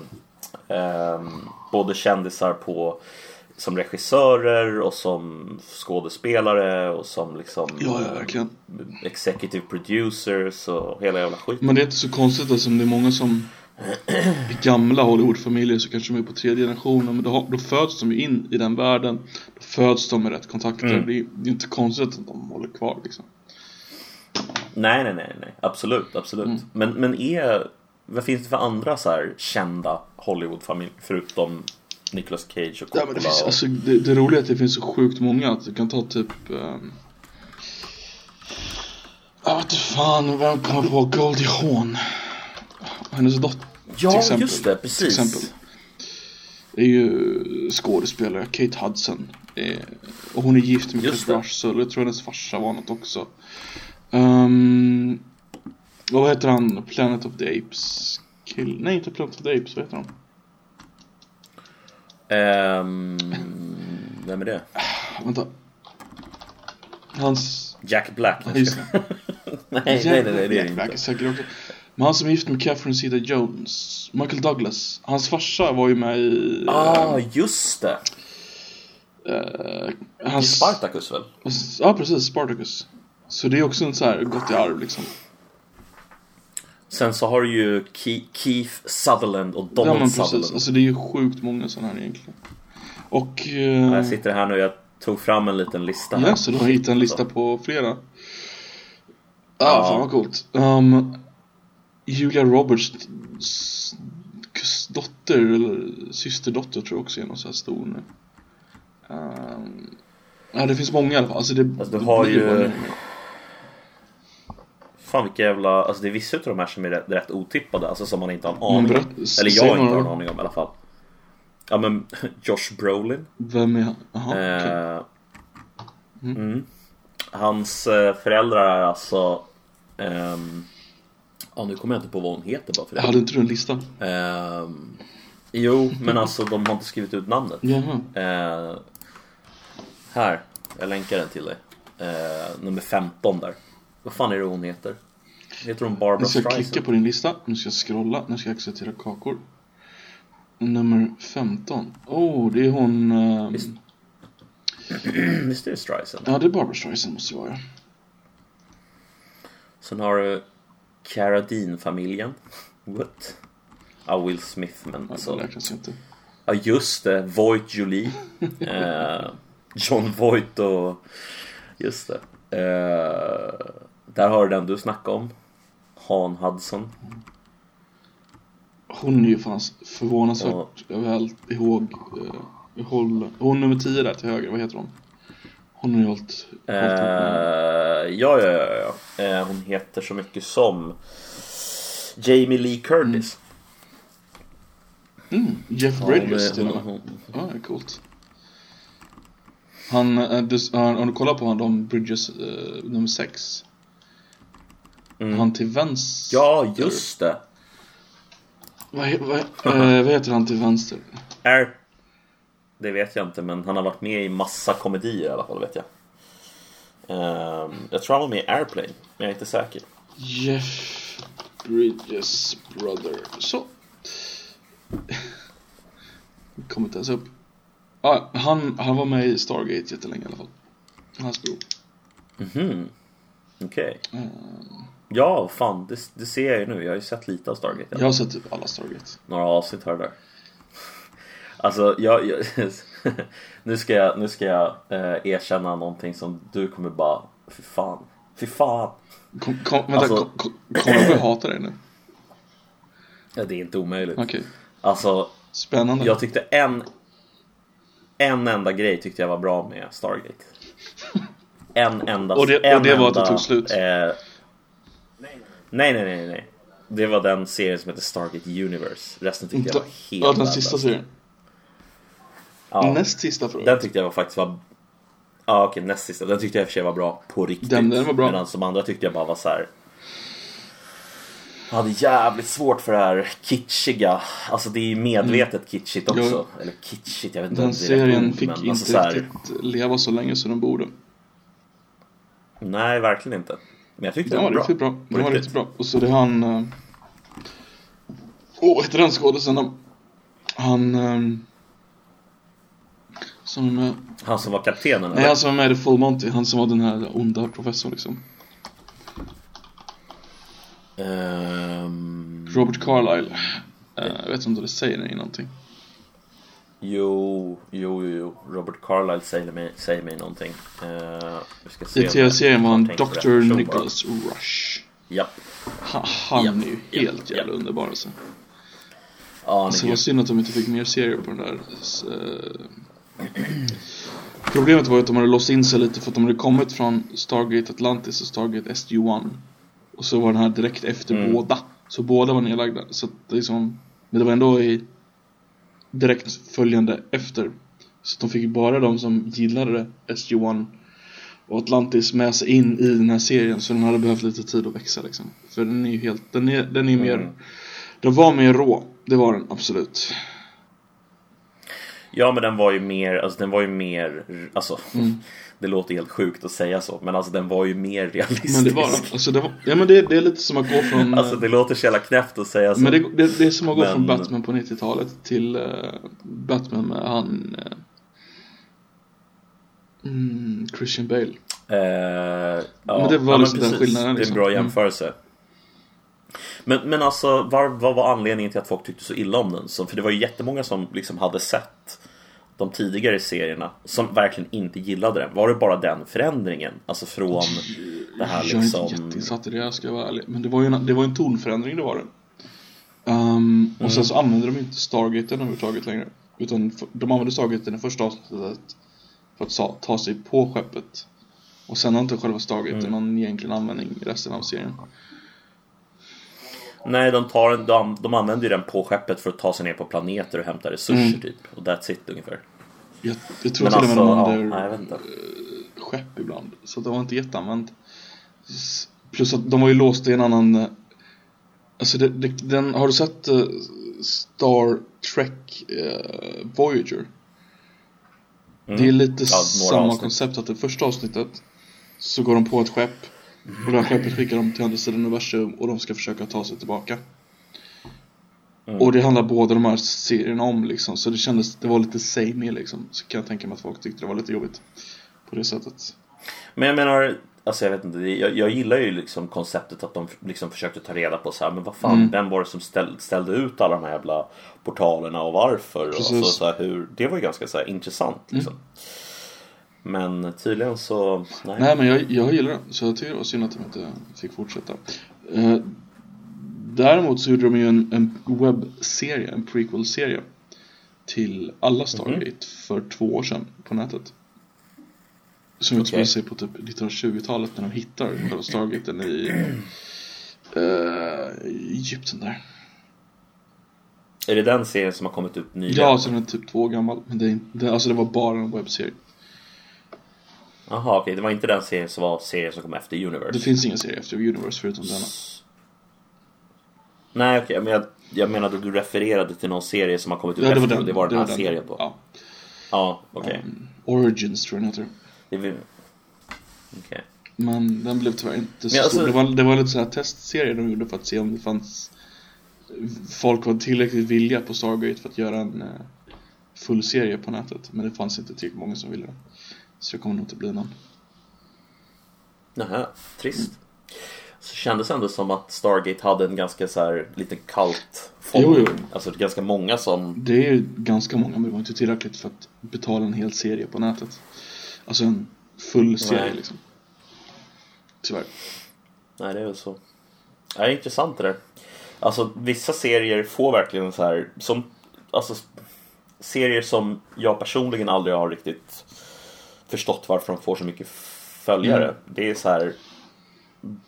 [SPEAKER 2] eh, både kändisar på som regissörer och som skådespelare och som liksom
[SPEAKER 1] Ja, ja, verkligen.
[SPEAKER 2] executive producers och hela jävla skit.
[SPEAKER 1] Men det är inte så konstigt eftersom det är många som i gamla Hollywoodfamiljer så kanske de är på tredje generationen men då, då föds de ju in i den världen. Då föds de med rätt kontakter.
[SPEAKER 2] Mm.
[SPEAKER 1] Det, är, det är inte konstigt att de håller kvar liksom.
[SPEAKER 2] Nej, nej, nej, nej. Absolut, absolut.
[SPEAKER 1] Mm.
[SPEAKER 2] Men, men är... Vad finns det för andra så här kända Hollywoodfamiljer förutom Nicolas Cage och Coppola?
[SPEAKER 1] Ja, men det, finns,
[SPEAKER 2] och...
[SPEAKER 1] alltså, det, det roliga är att det finns så sjukt många att du kan ta typ um... Jag vet inte fan, vem kommer på Goldie Hawn? Hennes dotter
[SPEAKER 2] Ja,
[SPEAKER 1] till exempel.
[SPEAKER 2] just det,
[SPEAKER 1] Till
[SPEAKER 2] precis.
[SPEAKER 1] exempel. Det är ju skådespelare, Kate Hudson. Eh, och hon är gift med Kurt
[SPEAKER 2] det.
[SPEAKER 1] Russell. Jag tror hennes farsa var något också. Um, vad heter han? Planet of the Apes? Kill... Nej, inte Planet of the Apes. Vad heter han?
[SPEAKER 2] Ehm, vem är det?
[SPEAKER 1] Vänta. Hans...
[SPEAKER 2] Jack Black?
[SPEAKER 1] Ja, just
[SPEAKER 2] nej, nej, nej, nej, det är
[SPEAKER 1] Jack Black är säkert också. Men han som är gift med Catherine Zeta Jones. Michael Douglas. Hans farsa var ju med i...
[SPEAKER 2] Ah, just det! I
[SPEAKER 1] hans...
[SPEAKER 2] Spartacus väl?
[SPEAKER 1] Ja, precis. Spartacus. Så det är också en så här gått i arv liksom.
[SPEAKER 2] Sen så har du ju Ke- Keith Sutherland och
[SPEAKER 1] Ja
[SPEAKER 2] Donald
[SPEAKER 1] men
[SPEAKER 2] Sutherland.
[SPEAKER 1] Alltså det är ju sjukt många sådana här egentligen. Och...
[SPEAKER 2] Ja,
[SPEAKER 1] Eh,
[SPEAKER 2] Jag sitter här nu jag tog fram en liten lista här.
[SPEAKER 1] ja, så du har hittat en lista på flera. Ah,
[SPEAKER 2] Ja.
[SPEAKER 1] fan vad coolt. Um, Julia Roberts dotter, eller systerdotter tror jag också är någon så här stor nu. Um, ja, det finns många i alla fall. Alltså det,
[SPEAKER 2] Alltså, du
[SPEAKER 1] det
[SPEAKER 2] har
[SPEAKER 1] blir
[SPEAKER 2] ju-
[SPEAKER 1] bara-
[SPEAKER 2] Fan vilka jävla, alltså det är vissa utav de här som är rätt, rätt otippade, alltså som man inte har en aning
[SPEAKER 1] Men
[SPEAKER 2] om. Eller jag inte har en aning om i alla fall. Ja men Josh Brolin.
[SPEAKER 1] Vem är han? Okej.
[SPEAKER 2] Eh, mm. Hans eh, föräldrar är alltså... ehm, Ja nu kommer jag inte på vad hon heter bara för det.
[SPEAKER 1] Hade inte du en lista?
[SPEAKER 2] Ehm, jo, men alltså de har inte skrivit ut namnet. Eh, här, jag länkar den till dig. Eh, nummer 15 där. Vad fan är det hon heter? Heter hon Barbara
[SPEAKER 1] Nu ska jag
[SPEAKER 2] Streisand?
[SPEAKER 1] klicka på din lista. Nu ska jag scrolla. Nu ska jag acceptera kakor. Nummer 15. Oh, det är hon... ehm,
[SPEAKER 2] Visst. Visst är det Streisand?
[SPEAKER 1] Ja, det är Barbara Streisand måste det vara.
[SPEAKER 2] Sen har du Carradine-familjen. What? Ja, Will Smith, men
[SPEAKER 1] Så.
[SPEAKER 2] alltså...
[SPEAKER 1] Det räknas ju inte.
[SPEAKER 2] Ja, just det. Voight Jolie. eh, John Voight och... Just det. Eh, där har du den du snackade om. Han Hudson.
[SPEAKER 1] Hon är ju fan förvånansvärt
[SPEAKER 2] Ja.
[SPEAKER 1] väl ihåg... Uh, håll, hon nummer 10 där till höger, vad heter hon? Hon har ju hållit...
[SPEAKER 2] Eh,
[SPEAKER 1] hållit
[SPEAKER 2] ja, ja, ja. ja. Eh, hon heter så mycket som Jamie Lee Curtis.
[SPEAKER 1] mm, Jeff
[SPEAKER 2] Ja,
[SPEAKER 1] Bridges till och med. Ja, är coolt. Han, äh, du, om du kollar på de Bridges eh, nummer 6.
[SPEAKER 2] Mm.
[SPEAKER 1] Han till vänster.
[SPEAKER 2] Ja, just det.
[SPEAKER 1] Vad, vad, eh, vad heter han till vänster?
[SPEAKER 2] Air... Det vet jag inte, men han har varit med i massa komedier i alla fall, vet jag. Ehm, jag tror han var med i Airplane, men jag är inte säker.
[SPEAKER 1] Jeff Bridges brother. Så. Kommer inte ens upp. Ah, han, han var med i Stargate jättelänge i alla fall. Hans bror.
[SPEAKER 2] Mhm. Okej.
[SPEAKER 1] Eh,
[SPEAKER 2] Ja, fan, det, det ser jag ju nu. Jag har ju sett lite av Stargate.
[SPEAKER 1] jag har sett typ alla Stargate.
[SPEAKER 2] Några avsnitt och där. Alltså, jag... jag nu ska jag, nu ska jag eh, erkänna någonting som du kommer bara... Fy fan. Fy fan.
[SPEAKER 1] Kom, kom, vänta,
[SPEAKER 2] Alltså-
[SPEAKER 1] kom, kom, kommer börja hata dig nu?
[SPEAKER 2] Ja, det är inte omöjligt.
[SPEAKER 1] Okej.
[SPEAKER 2] Alltså,
[SPEAKER 1] Spännande.
[SPEAKER 2] jag tyckte en... En enda grej tyckte jag var bra med Stargate. En enda...
[SPEAKER 1] Och det- och det var att det tog slut?
[SPEAKER 2] Eh, nej, nej, nej, nej. Det var den serien som heter Stargate Universe. Resten tyckte jag var helt
[SPEAKER 1] Ja, den sista serien.
[SPEAKER 2] Ja,
[SPEAKER 1] Näst sista för
[SPEAKER 2] Den tyckte jag var faktiskt var... Ja okej, näst sista. Den tyckte jag i och för sig var bra på riktigt.
[SPEAKER 1] Den- den var bra.
[SPEAKER 2] Medan de andra tyckte jag bara var så här. Jag hade jävligt svårt för det här kitschiga. Alltså det är ju medvetet kitschigt också.
[SPEAKER 1] Mm. Jo.
[SPEAKER 2] Eller kitschigt, jag vet inte
[SPEAKER 1] Den serien
[SPEAKER 2] ord,
[SPEAKER 1] fick
[SPEAKER 2] men
[SPEAKER 1] inte
[SPEAKER 2] alltså så här,
[SPEAKER 1] riktigt leva så länge som den borde.
[SPEAKER 2] Nej, verkligen inte. Men jag tyckte
[SPEAKER 1] Den var riktigt bra. Den var
[SPEAKER 2] riktigt.
[SPEAKER 1] bra. Och så det är han... eh, Åh, vad heter den skådisen? Han... ehm, Som är med...
[SPEAKER 2] Han som var kaptenen
[SPEAKER 1] Nej,
[SPEAKER 2] eller?
[SPEAKER 1] han som var med i Full Monty. Han som var den här onda professorn liksom.
[SPEAKER 2] Ehm,
[SPEAKER 1] Robert Carlyle. Eh, jag vet inte om det säger dig någonting.
[SPEAKER 2] Jo, jo, jo, jo. Robert Carlyle säger mig, säger mig någonting. Uh, vi ska se
[SPEAKER 1] I
[SPEAKER 2] om
[SPEAKER 1] tv-serien var han Dr. Nicholas Rush.
[SPEAKER 2] Japp.
[SPEAKER 1] Han, är ju helt jävla underbar alltså.
[SPEAKER 2] Ja, är
[SPEAKER 1] Alltså det var
[SPEAKER 2] grym.
[SPEAKER 1] synd att de inte fick mer serier på den där. Så, eh, Problemet var ju att de hade låst in sig lite för att de hade kommit från Stargate Atlantis och Stargate SG-1. Och så var den här direkt efter
[SPEAKER 2] Mm.
[SPEAKER 1] båda. Så båda var nedlagda. Så att det är som, men det var ändå i direkt följande efter. Så de fick bara de som gillade SG-1 och Atlantis med sig in i den här serien. Så den hade behövt lite tid att växa liksom. För den är ju helt, den är, den är mer
[SPEAKER 2] Mm.
[SPEAKER 1] den var mer rå, det var den absolut.
[SPEAKER 2] Ja, men den var ju mer, alltså den var ju mer, alltså
[SPEAKER 1] Mm.
[SPEAKER 2] det låter helt sjukt att säga så, men alltså den var ju mer realistisk.
[SPEAKER 1] Men det var. Alltså, det, var, ja, men det, det är lite som att gå från...
[SPEAKER 2] Alltså det låter så jävla knäppt att säga så.
[SPEAKER 1] men det, det, det är som att gå
[SPEAKER 2] Men-
[SPEAKER 1] från Batman på 90-talet till eh, Batman med han... eh, mm, Christian Bale.
[SPEAKER 2] Eh, ja,
[SPEAKER 1] Men det var
[SPEAKER 2] ja,
[SPEAKER 1] liksom den skillnaden,
[SPEAKER 2] Det är
[SPEAKER 1] liksom.
[SPEAKER 2] en bra
[SPEAKER 1] Mm.
[SPEAKER 2] jämförelse. Men, men alltså, var, vad var anledningen till att folk tyckte så illa om den? Så, för det var ju jättemånga som liksom hade sett de tidigare serierna som verkligen inte gillade den. Var det bara den förändringen? Alltså från det här
[SPEAKER 1] Jag är
[SPEAKER 2] liksom...
[SPEAKER 1] inte jätteinsatt i det, jag ska vara ärlig. Men det var ju en, det var en tonförändring, det var det. Um, och
[SPEAKER 2] Mm.
[SPEAKER 1] sen så använde de inte Stargaten överhuvudtaget längre. Utan de använde Stargaten i första avsnittet för att ta sig på skeppet. Och sen har inte själva Stargaten
[SPEAKER 2] Mm.
[SPEAKER 1] någon egentligen användning i resten av serien.
[SPEAKER 2] Nej, de, tar, en- de, de använder ju den på skeppet för att ta sig ner på planeter och hämta resurser
[SPEAKER 1] Mm.
[SPEAKER 2] typ. Och that's it ungefär.
[SPEAKER 1] Jag, jag tror
[SPEAKER 2] Men
[SPEAKER 1] till och med de
[SPEAKER 2] alltså, ja,
[SPEAKER 1] använder
[SPEAKER 2] vet inte.
[SPEAKER 1] skepp ibland. Så det var inte jätteanvänt. Plus att de var ju låsta i en annan... eh, Alltså det, det, den, har du sett eh, Star Trek eh, Voyager?
[SPEAKER 2] Mm.
[SPEAKER 1] Det är lite
[SPEAKER 2] Ja,
[SPEAKER 1] samma
[SPEAKER 2] avsnitt.
[SPEAKER 1] koncept att det första avsnittet så går de på ett skepp och det här skeppet skickar dem till andra sidan universum och de ska försöka ta sig tillbaka.
[SPEAKER 2] Mm.
[SPEAKER 1] Och det handlar båda de här serierna om liksom så det kändes, det var lite samey liksom. Så kan jag tänka mig att folk tyckte det var lite jobbigt. På det sättet.
[SPEAKER 2] Men jag menar, alltså jag vet inte, jag, jag gillar ju liksom konceptet att de liksom försökte ta reda på så här, men vad fan,
[SPEAKER 1] Mm.
[SPEAKER 2] vem var det som ställ, ställde ut alla de här jävla portalerna och varför? Och
[SPEAKER 1] Precis. Mm.
[SPEAKER 2] så, så här, hur, det var ju ganska så här, intressant liksom. Men tydligen så, nej.
[SPEAKER 1] Nej men jag, jag gillar den, så jag tycker det var synd att de inte fick fortsätta. Eh, däremot så gjorde de ju en, en webbserie, en prequel-serie till alla Stargate för två år sedan på nätet. Som utspelar sig på typ 1920-talet när de hittar själva Stargaten i eh, Egypten där.
[SPEAKER 2] Är det den serien som har kommit ut nyligen?
[SPEAKER 1] Ja, så den är typ två år gammal. Men det, är det, alltså det var bara en webbserie.
[SPEAKER 2] Jaha, okej, det var inte den serien som var serien som kom efter Universe?
[SPEAKER 1] Det finns ingen serie efter Universe förutom denna.
[SPEAKER 2] Nej, okej, men jag, jag menade du refererade till någon serie som har kommit ut
[SPEAKER 1] Ja, det var
[SPEAKER 2] efter
[SPEAKER 1] den.
[SPEAKER 2] och det var den här
[SPEAKER 1] den.
[SPEAKER 2] serien då?
[SPEAKER 1] Ja.
[SPEAKER 2] Ja, okej.
[SPEAKER 1] Um, Origins tror jag den heter.
[SPEAKER 2] Det. Okej.
[SPEAKER 1] Men den blev tyvärr inte så
[SPEAKER 2] alltså-
[SPEAKER 1] stor. Det var, det var lite så här testserie de gjorde för att se om det fanns Folk var tillräckligt villiga på Stargate för att göra en eh, full serie på nätet. Men det fanns inte tillräckligt många som ville det. Så det kommer nog inte bli någon.
[SPEAKER 2] Nähä, trist. Så kändes ändå som att Stargate hade en ganska så här liten
[SPEAKER 1] Jo, jo.
[SPEAKER 2] Alltså ganska många som...
[SPEAKER 1] Det är ju ganska många men det var inte tillräckligt för att betala en hel serie på nätet. Alltså en full serie
[SPEAKER 2] Nej.
[SPEAKER 1] liksom. Tyvärr.
[SPEAKER 2] Nej, det är väl så. Det är intressant det där. Alltså vissa serier får verkligen så här som... Alltså serier som jag personligen aldrig har riktigt förstått varför de får så mycket följare.
[SPEAKER 1] Mm.
[SPEAKER 2] Det är så här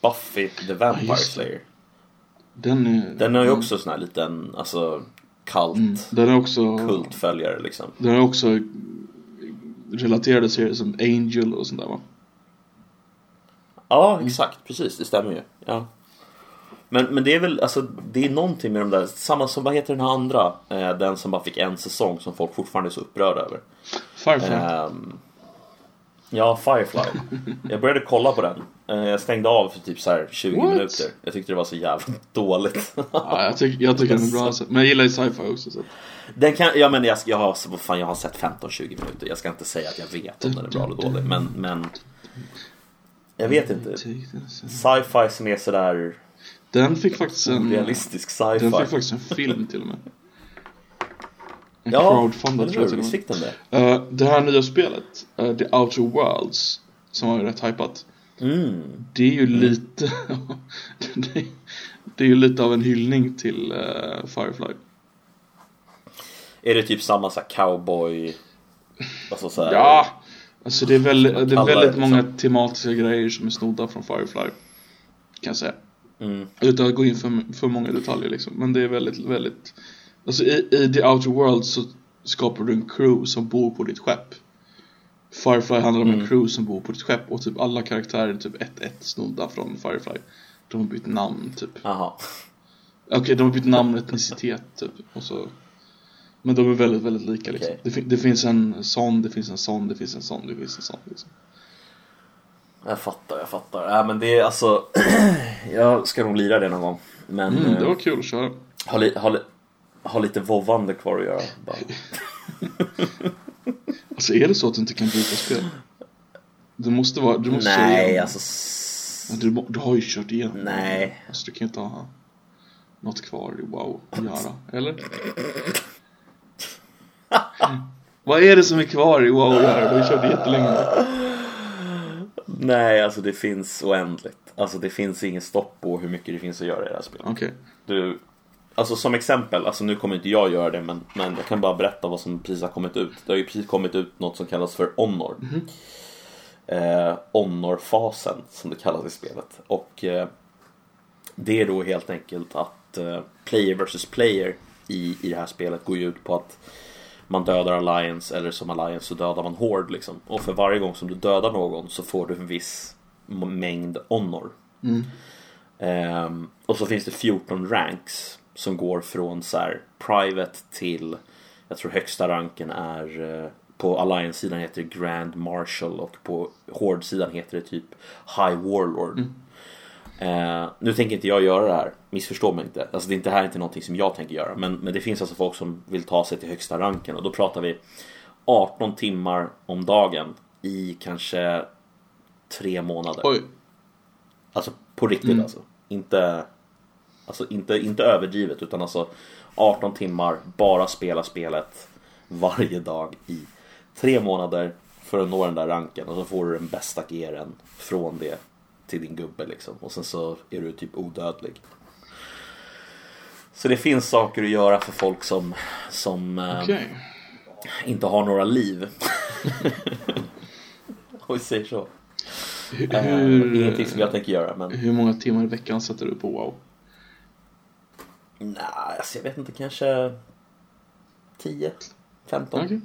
[SPEAKER 2] Buffy the Vampire. Slayer.
[SPEAKER 1] Den är...
[SPEAKER 2] Den har ju också sån här liten, alltså, kult,
[SPEAKER 1] Mm. Den är också...
[SPEAKER 2] kultföljare liksom.
[SPEAKER 1] Den är också relaterade serier som Angel och sånt där va?
[SPEAKER 2] Ja, exakt. Precis, det stämmer ju. Ja. Men, men det är väl, alltså, det är någonting med de där, samma som, vad heter den här andra? Eh, den som bara fick en säsong som folk fortfarande är så upprörda över.
[SPEAKER 1] Firefly.
[SPEAKER 2] Ehm, ja, Firefly. Jag började kolla på den. Eh, jag stängde av för typ så här 20
[SPEAKER 1] What?
[SPEAKER 2] minuter. Jag tyckte det var så jävla dåligt.
[SPEAKER 1] Ja, jag, tycker, jag tycker den är bra. Men jag gillar ju sci-fi också så.
[SPEAKER 2] Den kan, ja men jag, jag, har, vad fan, jag har sett 15-20 minuter. Jag ska inte säga att jag vet om den är bra eller dålig. Men, men jag vet inte. Sci-fi som är sådär
[SPEAKER 1] Den fick faktiskt en...
[SPEAKER 2] realistisk
[SPEAKER 1] Den fick
[SPEAKER 2] sci-fi.
[SPEAKER 1] faktiskt en film till och med.
[SPEAKER 2] Ja,
[SPEAKER 1] crowdfundad
[SPEAKER 2] eller
[SPEAKER 1] tror jag till och
[SPEAKER 2] Visst
[SPEAKER 1] med.
[SPEAKER 2] den det?
[SPEAKER 1] Eh, det här nya spelet, eh, The Outer Worlds, som var rätt hypat.
[SPEAKER 2] Mm.
[SPEAKER 1] Det är ju lite... det, är, det är ju lite av en hyllning till eh, Firefly.
[SPEAKER 2] Är det typ samma så cowboy... Alltså så här,
[SPEAKER 1] Ja! Alltså det är, väldigt,
[SPEAKER 2] man
[SPEAKER 1] det är väldigt
[SPEAKER 2] det,
[SPEAKER 1] många
[SPEAKER 2] liksom.
[SPEAKER 1] tematiska grejer som är snodda från Firefly. Kan jag säga.
[SPEAKER 2] Mm.
[SPEAKER 1] Utan att gå in för, för många detaljer liksom. Men det är väldigt, väldigt... Alltså i, i The Outer Worlds så skapar du en crew som bor på ditt skepp. Firefly handlar om en
[SPEAKER 2] Mm.
[SPEAKER 1] crew som bor på ditt skepp och typ alla karaktärer är typ ett, ett snodda från Firefly. De har bytt namn typ.
[SPEAKER 2] Jaha.
[SPEAKER 1] Okej, de har bytt namn och etnicitet typ. Och så... Men de är väldigt, väldigt lika liksom.
[SPEAKER 2] Okej.
[SPEAKER 1] Det, fin- det finns en sån, det finns en sån, det finns en sån, det finns en sån liksom.
[SPEAKER 2] Jag fattar, jag fattar. Ja, men det är alltså... jag ska nog lira det någon gång. Men
[SPEAKER 1] Mm, det
[SPEAKER 2] eh,
[SPEAKER 1] var kul att köra.
[SPEAKER 2] har, li, har, li, har lite vovvande kvar att göra. Bara.
[SPEAKER 1] Alltså är det så att du inte kan byta spel? Det måste vara, du måste
[SPEAKER 2] Nej,
[SPEAKER 1] igenom.
[SPEAKER 2] alltså...
[SPEAKER 1] Ja, Du, du har ju kört igenom
[SPEAKER 2] Nej.
[SPEAKER 1] Alltså du kan inte ha något kvar i wow att göra, eller? Vad är det som är kvar i wow att göra? Du har ju kört jättelänge.
[SPEAKER 2] Nej, alltså det finns oändligt. Alltså det finns ingen stopp på hur mycket det finns att göra i det här spelet.
[SPEAKER 1] Okej.
[SPEAKER 2] Du, alltså som exempel, alltså nu kommer inte jag göra det men, men jag kan bara berätta vad som precis har kommit ut. Det har ju precis kommit ut något som kallas för Honor. Eh, Honor-fasen som det kallas i spelet. Och eh, det är då helt enkelt att eh, player versus player i, i det här spelet går ju ut på att man dödar Alliance eller som Alliance så dödar man Horde liksom. Och för varje gång som du dödar någon så får du en viss mängd honor. Ehm, och så finns det 14 ranks som går från så här private till jag tror högsta ranken är eh, på Alliance-sidan heter det Grand Marshal och på Horde-sidan heter det typ High Warlord. Eh, nu tänker inte jag göra det här, missförstå mig inte. Alltså det är inte det här är inte någonting som jag tänker göra. Men, men det finns alltså folk som vill ta sig till högsta ranken och då pratar vi 18 timmar om dagen i kanske tre månader.
[SPEAKER 1] Oj.
[SPEAKER 2] Alltså på riktigt
[SPEAKER 1] Mm.
[SPEAKER 2] alltså. Inte, alltså inte, inte överdrivet utan alltså 18 timmar, bara spela spelet varje dag i tre månader för att nå den där ranken och så får du den bästa gearen från det till din gubbe liksom. Och sen så är du typ odödlig. Så det finns saker att göra för folk som, som eh,
[SPEAKER 1] Okej.
[SPEAKER 2] inte har några liv. Om vi säger så.
[SPEAKER 1] Hur,
[SPEAKER 2] Eh, Ingenting som jag tänker göra men
[SPEAKER 1] hur många timmar i veckan sätter du på wow?
[SPEAKER 2] Nej, alltså jag vet inte, kanske 10, 15.
[SPEAKER 1] Okej.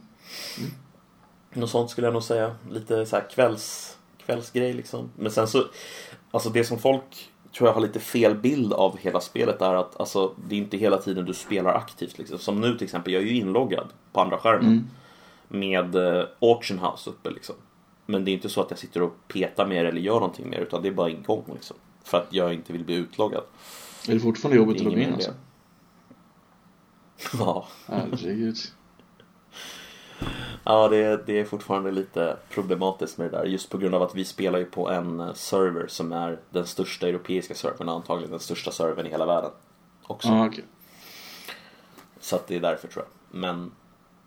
[SPEAKER 2] Något sånt skulle jag nog säga. Lite så här kvälls, kvällsgrej liksom. Men sen så, alltså det som folk tror jag har lite fel bild av hela spelet är att alltså, det är inte hela tiden du spelar aktivt. Liksom. Som nu till exempel, jag är ju inloggad på andra skärmen. Med eh, Auction House uppe liksom. Men det är inte så att jag sitter och petar mer eller gör någonting mer utan det är bara igång liksom. För att jag inte vill bli utloggad.
[SPEAKER 1] Är det fortfarande jobbigt att logga in alltså?
[SPEAKER 2] Ja.
[SPEAKER 1] Herregud.
[SPEAKER 2] Ja, det är, det är fortfarande lite problematiskt med det där. Just på grund av att vi spelar ju på en eh, server som är den största europeiska servern, antagligen den största servern i hela världen. Också.
[SPEAKER 1] Ja, okej.
[SPEAKER 2] Så att det är därför tror jag. Men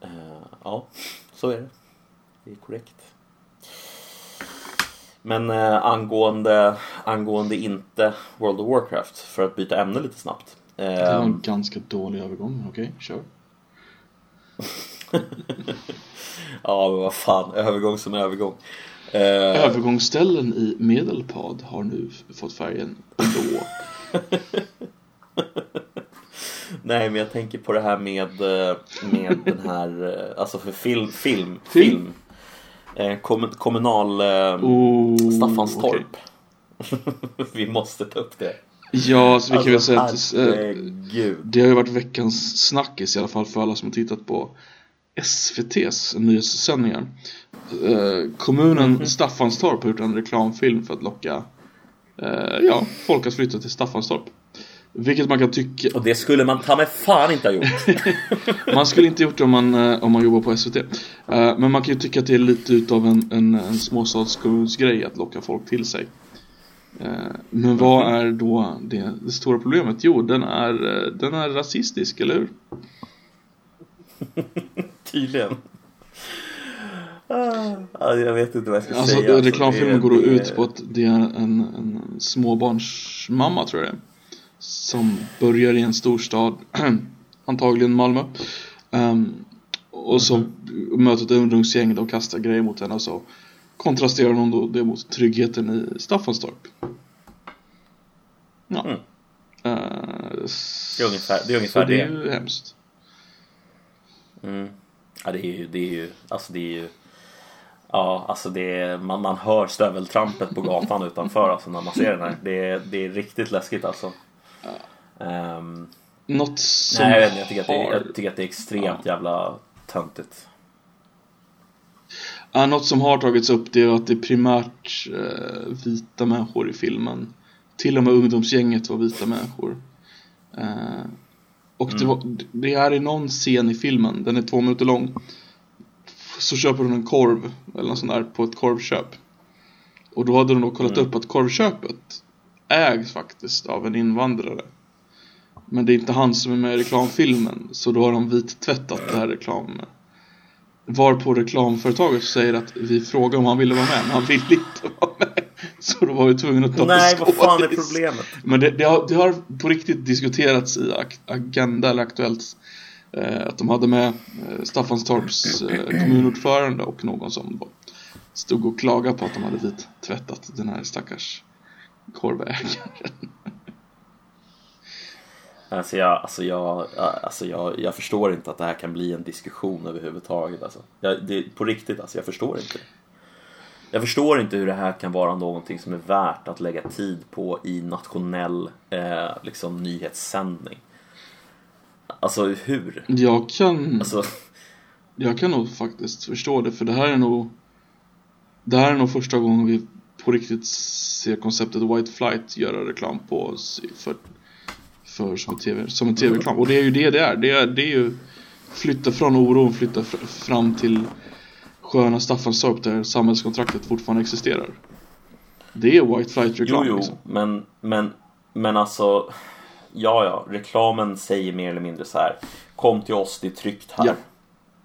[SPEAKER 2] eh, ja, så är det. Det är korrekt. Men eh, angående, angående inte World of Warcraft, för att byta ämne lite snabbt.
[SPEAKER 1] Det var
[SPEAKER 2] Eh,
[SPEAKER 1] en ganska dålig övergång. Okej, kör.
[SPEAKER 2] ja, men vad fan, övergång som övergång. Eh,
[SPEAKER 1] Övergångsställen i Medelpad har nu fått färgen blå.
[SPEAKER 2] Nej, men jag tänker på det här med, eh, med den här, eh, alltså för film, film,
[SPEAKER 1] Film?
[SPEAKER 2] film. Eh, kommun, kommunal
[SPEAKER 1] Oh,
[SPEAKER 2] Staffanstorp. Vi måste ta upp det.
[SPEAKER 1] Ja, så vi kan väl
[SPEAKER 2] Alltså,
[SPEAKER 1] säga att
[SPEAKER 2] herregud.
[SPEAKER 1] det har ju varit veckans snackis i alla fall för alla som har tittat på SVT's nyhetssändningar. Eh, kommunen
[SPEAKER 2] Mhm.
[SPEAKER 1] Staffanstorp har gjort en reklamfilm för att locka eh, ja, folk att flytta till Staffanstorp. Vilket man kan tycka,
[SPEAKER 2] Och det skulle man ta med fan inte ha gjort.
[SPEAKER 1] man skulle inte gjort det om man, eh, om man jobbar på SVT. Eh, men man kan ju tycka att det är lite utav en, en, en småstadskommunsgrej att locka folk till sig. Eh, Men vad är då det, det stora problemet? Jo, den är, den är rasistisk, eller hur?
[SPEAKER 2] Tydligen. Ah, ja, jag vet inte vad jag ska
[SPEAKER 1] Alltså
[SPEAKER 2] säga.
[SPEAKER 1] reklamfilmen
[SPEAKER 2] det-
[SPEAKER 1] går då ut på att det är en, en småbarnsmamma tror jag det är, Som börjar i en storstad, antagligen Malmö Ehm, Och så möter ett ungdomsgäng och kastar grejer mot henne och så kontrasterar hon då det mot tryggheten i Staffanstorp Ja
[SPEAKER 2] Mm.
[SPEAKER 1] Eh,
[SPEAKER 2] Det är ungefär- det är ungefär
[SPEAKER 1] så det.
[SPEAKER 2] det.
[SPEAKER 1] är ju hemskt
[SPEAKER 2] Mm. Ja, det är ju, det är ju, alltså det är ju Ja, alltså det är, man, man hör stöveltrampet på gatan utanför alltså när man ser den här. Det är, det är riktigt läskigt alltså. Ehm,
[SPEAKER 1] Något som
[SPEAKER 2] nej, jag, vet jag, tycker att det,
[SPEAKER 1] har...
[SPEAKER 2] jag tycker att det är extremt jävla töntigt.
[SPEAKER 1] Ja, något som har tagits upp det är att det är primärt eh, vita människor i filmen. Till och med ungdomsgänget var vita människor. Eh, och det, var, det är i någon scen i filmen, den är två minuter lång. Så köper hon en korv eller något sånt där på ett korvköp. Och då hade de då kollat upp att korvköpet ägs faktiskt av en invandrare. Men det är inte han som är med i reklamfilmen. Så då har de vittvättat det här reklam Varpå reklamföretaget säger att vi frågar om han ville vara med, men han ville inte vara med. Så då var vi tvungna att ta
[SPEAKER 2] Nej, vad fan är problemet?
[SPEAKER 1] Men det, det, har, det har på riktigt diskuterats i Ag- Agenda eller Aktuellt eh, att de hade med eh, Staffanstorps eh, kommunordförande och någon som stod och klagade på att de hade vit tvättat den här stackars korvägaren.
[SPEAKER 2] Alltså jag, alltså jag, alltså jag, jag förstår inte att det här kan bli en diskussion överhuvudtaget. Alltså. Jag, det, på riktigt, alltså, jag förstår inte. Jag förstår inte hur det här kan vara någonting som är värt att lägga tid på i nationell eh, liksom, nyhetssändning. Alltså hur?
[SPEAKER 1] Jag kan,
[SPEAKER 2] Alltså,
[SPEAKER 1] jag kan nog faktiskt förstå det för det här är nog Det här är nog första gången vi på riktigt ser konceptet White Flight göra reklam på för, för som en tv, som en tv-reklam. Och det är ju det det är. Det är, det är ju flytta från oron, flytta fr- fram till sköna Staffanstorp där samhällskontraktet fortfarande existerar. Det är White Flight-reklam
[SPEAKER 2] jo, jo,
[SPEAKER 1] liksom.
[SPEAKER 2] men, men, men alltså, ja, ja, reklamen säger mer eller mindre så här. Kom till oss, det är tryggt här.
[SPEAKER 1] Ja.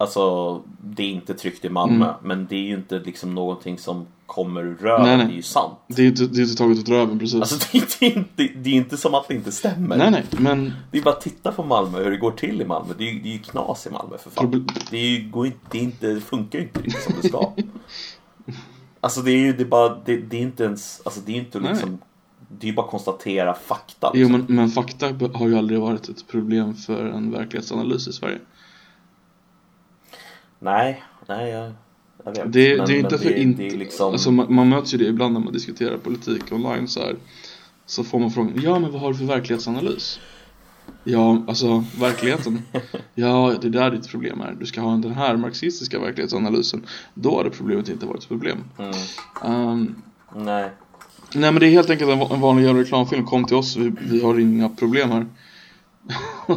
[SPEAKER 2] Alltså, det är inte tryggt i Malmö,
[SPEAKER 1] Mm.
[SPEAKER 2] men det är ju inte liksom någonting som kommer ur röven,
[SPEAKER 1] Nej, nej.
[SPEAKER 2] det är ju sant.
[SPEAKER 1] Det är inte, det är inte taget åt röven precis.
[SPEAKER 2] Alltså, det är, det, är inte, det är inte som att det inte stämmer.
[SPEAKER 1] nej, nej, men
[SPEAKER 2] Det är bara att titta på Malmö, hur det går till i Malmö. Det är det är ju knas i Malmö för fan.
[SPEAKER 1] Proble-
[SPEAKER 2] Det, är ju, går inte, det, inte, det funkar ju inte riktigt som det ska. Alltså det är ju det är bara, det, det är inte ens, alltså det är inte
[SPEAKER 1] Nej.
[SPEAKER 2] liksom Det är ju bara att konstatera fakta.
[SPEAKER 1] Jo
[SPEAKER 2] liksom.
[SPEAKER 1] men, men fakta har ju aldrig varit ett problem för en verklighetsanalys i Sverige.
[SPEAKER 2] Nej, nej jag, jag vet.
[SPEAKER 1] Det,
[SPEAKER 2] Men-
[SPEAKER 1] det är inte för
[SPEAKER 2] det,
[SPEAKER 1] inte...
[SPEAKER 2] det liksom,
[SPEAKER 1] Alltså man, man möts ju det ibland när man diskuterar politik online så här. Så får man frågan, ja men vad har du för verklighetsanalys? Ja, alltså verkligheten. Ja, det är där ditt problem är. Du ska ha den här marxistiska verklighetsanalysen. Då har det problemet inte varit ett problem.
[SPEAKER 2] mm,
[SPEAKER 1] Ehm,
[SPEAKER 2] nej.
[SPEAKER 1] nej men det är helt enkelt en vanlig jävla reklamfilm. Kom till oss, vi, vi har inga problem här.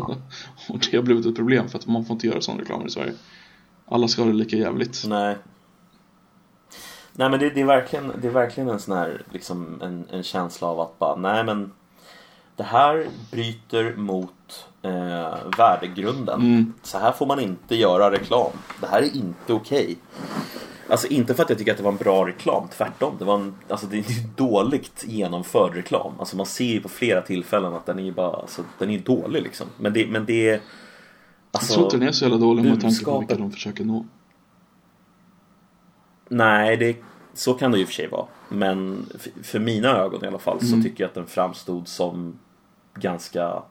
[SPEAKER 1] Och det har blivit ett problem för att man får inte göra sån reklam i Sverige. Alla ska ha det lika jävligt.
[SPEAKER 2] Nej. Nej men det, det, är verkligen, det är verkligen en sån här, liksom en, en känsla av att bara, nej men det här bryter mot eh, värdegrunden.
[SPEAKER 1] Mm.
[SPEAKER 2] Så här får man inte göra reklam. Det här är inte okej. Alltså inte för att jag tycker att det var en bra reklam, tvärtom. Det var en, alltså det är dåligt genomförd reklam. Alltså man ser ju på flera tillfällen att den är bara, alltså den är dålig liksom. Men det, men det är... Alltså,
[SPEAKER 1] Jag tror inte den är så jävla dålig med tanke på vilka de försöker nå.
[SPEAKER 2] Nej, det, så kan det ju i och för sig vara. Men f- för mina ögon i alla fall så
[SPEAKER 1] Mm.
[SPEAKER 2] tycker jag att den framstod som ganska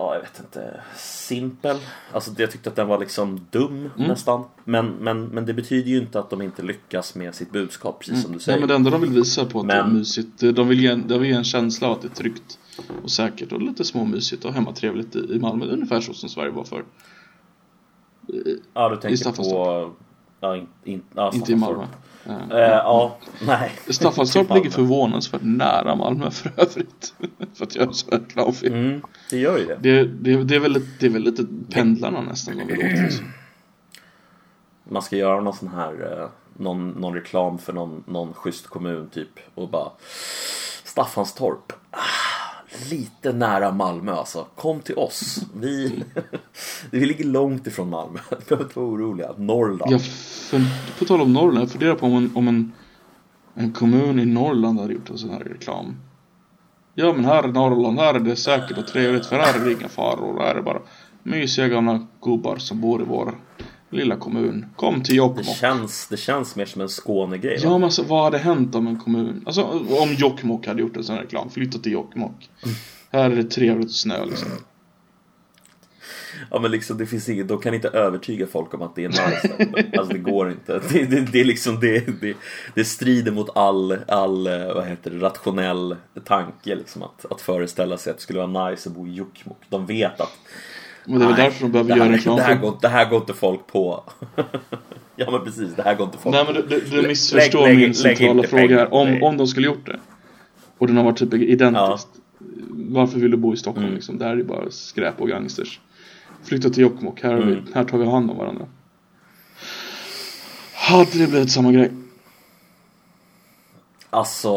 [SPEAKER 2] Ja, jag vet inte. Simpel. Alltså jag tyckte att den var liksom dum
[SPEAKER 1] Mm.
[SPEAKER 2] nästan. Men, men, men det betyder ju inte att de inte lyckas med sitt budskap, precis som du
[SPEAKER 1] Nej,
[SPEAKER 2] säger.
[SPEAKER 1] men det enda de vill visa på att det är
[SPEAKER 2] Men-
[SPEAKER 1] mysigt. det- De vill, ge, en- de vill ge en känsla av att det är tryggt och säkert och lite småmysigt och hemmatrevligt i, i Malmö. Ungefär så som Sverige var för.
[SPEAKER 2] Ja, du tänker på... Ja, in, in, ja,
[SPEAKER 1] Inte i. Malmö.
[SPEAKER 2] Eh,
[SPEAKER 1] Eh,
[SPEAKER 2] ja, nej.
[SPEAKER 1] Staffanstorp ligger förvånansvärt nära Malmö för övrigt. för att göra så reklamfilm.
[SPEAKER 2] Mm, det gör ju det.
[SPEAKER 1] Det, det, det, är väl, det är väl lite pendlarna nästan vad vi låter.
[SPEAKER 2] Man ska göra någon sån här, eh, någon, någon reklam för någon, någon schysst kommun typ och bara Staffanstorp. Lite nära Malmö alltså. Kom till oss. Vi, vi ligger långt ifrån Malmö. Du behöver inte vara oroliga. Norrland.
[SPEAKER 1] Jag på tal om Norrland, jag funderar på om en, om en, en kommun i Norrland hade gjort en sån här reklam. Ja men här i Norrland, här är det säkert och trevligt för här är det inga faror. Här är det bara mysiga gamla gubbar som bor i vår lilla kommun. Kom till
[SPEAKER 2] Det
[SPEAKER 1] Jokkmokk.
[SPEAKER 2] känns, det känns mer som en Skånegrej.
[SPEAKER 1] Ja men alltså vad hade hänt om en kommun, alltså om Jokkmokk hade gjort en sån här reklam, flytta till Jokkmokk. Här är det trevligt och snö liksom.
[SPEAKER 2] Ja men liksom det finns inget, de kan inte övertyga folk om att det är nice där. Alltså det går inte. Det, det, det är liksom det, det, det strider mot all, all eh, vad heter det, rationell tanke liksom att, att föreställa sig att det skulle vara nice att bo i Jokkmokk. De vet att
[SPEAKER 1] Men det är väl
[SPEAKER 2] nej,
[SPEAKER 1] därför de behöver
[SPEAKER 2] det
[SPEAKER 1] göra
[SPEAKER 2] här,
[SPEAKER 1] reklam
[SPEAKER 2] det, här går, det här går inte folk på. ja men precis, det här går inte folk
[SPEAKER 1] Nej men
[SPEAKER 2] på.
[SPEAKER 1] du, du, du missförstår
[SPEAKER 2] lägg-
[SPEAKER 1] min
[SPEAKER 2] lägg
[SPEAKER 1] centrala
[SPEAKER 2] inte
[SPEAKER 1] fråga
[SPEAKER 2] pengar
[SPEAKER 1] här. Om,
[SPEAKER 2] det.
[SPEAKER 1] om de skulle gjort det. Och den har varit typ identiskt. Varför vill du bo i Stockholm
[SPEAKER 2] Mm.
[SPEAKER 1] liksom? Där är det bara skräp och gangsters. Flytta till Jokkmokk, här,
[SPEAKER 2] Mm.
[SPEAKER 1] här tar vi hand om varandra. Hade det blivit samma grej?
[SPEAKER 2] Alltså,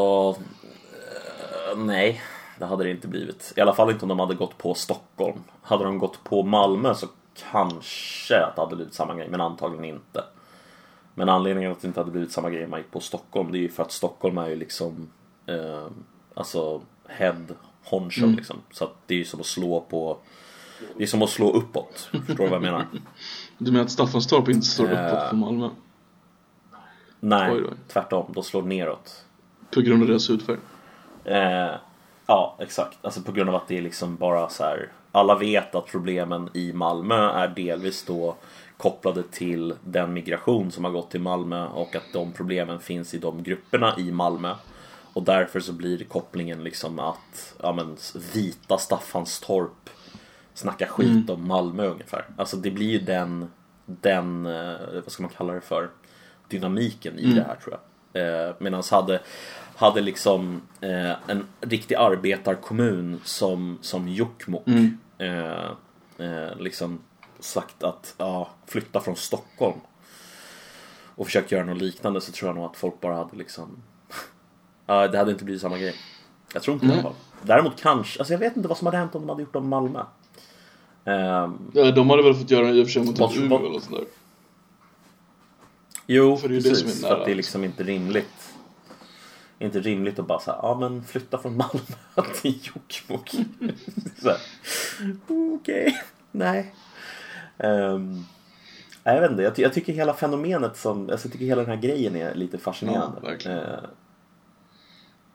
[SPEAKER 2] eh, nej. Det hade det inte blivit. I alla fall inte om de hade gått på Stockholm. Hade de gått på Malmö så kanske att det hade blivit samma grej, men antagligen inte. Men anledningen att det inte hade blivit samma grej om man gick på Stockholm, det är ju för att Stockholm är ju liksom eh, Alltså head honcho
[SPEAKER 1] Mm.
[SPEAKER 2] liksom. Så att det är ju som att slå på Det är som att slå uppåt. Förstår du vad jag menar?
[SPEAKER 1] Du menar att Staffanstorp inte står
[SPEAKER 2] Eh.
[SPEAKER 1] uppåt för Malmö?
[SPEAKER 2] Nej,
[SPEAKER 1] Oj
[SPEAKER 2] tvärtom. De slår neråt.
[SPEAKER 1] På grund av deras hudfärg?
[SPEAKER 2] Eh, ja, exakt. Alltså på grund av att det är liksom bara så här. Alla vet att problemen i Malmö är delvis då kopplade till den migration som har gått till Malmö och att de problemen finns i de grupperna i Malmö. Och därför så blir kopplingen liksom att ja, men, vita Staffanstorp snackar skit om Malmö ungefär. Alltså det blir ju den, den eh, vad ska man kalla det för, dynamiken i det här tror jag. Eh, Medan hade, hade liksom eh, en riktig arbetarkommun som, som Jokkmokk eh, eh, liksom sagt att ja, flytta från Stockholm och försökt göra något liknande så tror jag nog att folk bara hade liksom Ja, det hade inte blivit samma grej. Jag tror inte det i alla fall. Däremot kanske, alltså jag vet inte vad som hade hänt om de hade gjort om Malmö.
[SPEAKER 1] Ja, de hade väl fått göra i och för sig mot ett Umeå eller sånt där.
[SPEAKER 2] jo,
[SPEAKER 1] För det är ju det
[SPEAKER 2] precis.
[SPEAKER 1] som är
[SPEAKER 2] för att
[SPEAKER 1] nära.
[SPEAKER 2] det är liksom inte rimligt. Inte rimligt att bara säga, ja men flytta från Malmö till Jokkmokk. Okej, nej. Um, jag vet inte, jag, jag tycker hela fenomenet som, alltså jag tycker hela den här grejen är lite fascinerande.
[SPEAKER 1] Ja, verkligen.
[SPEAKER 2] Eh,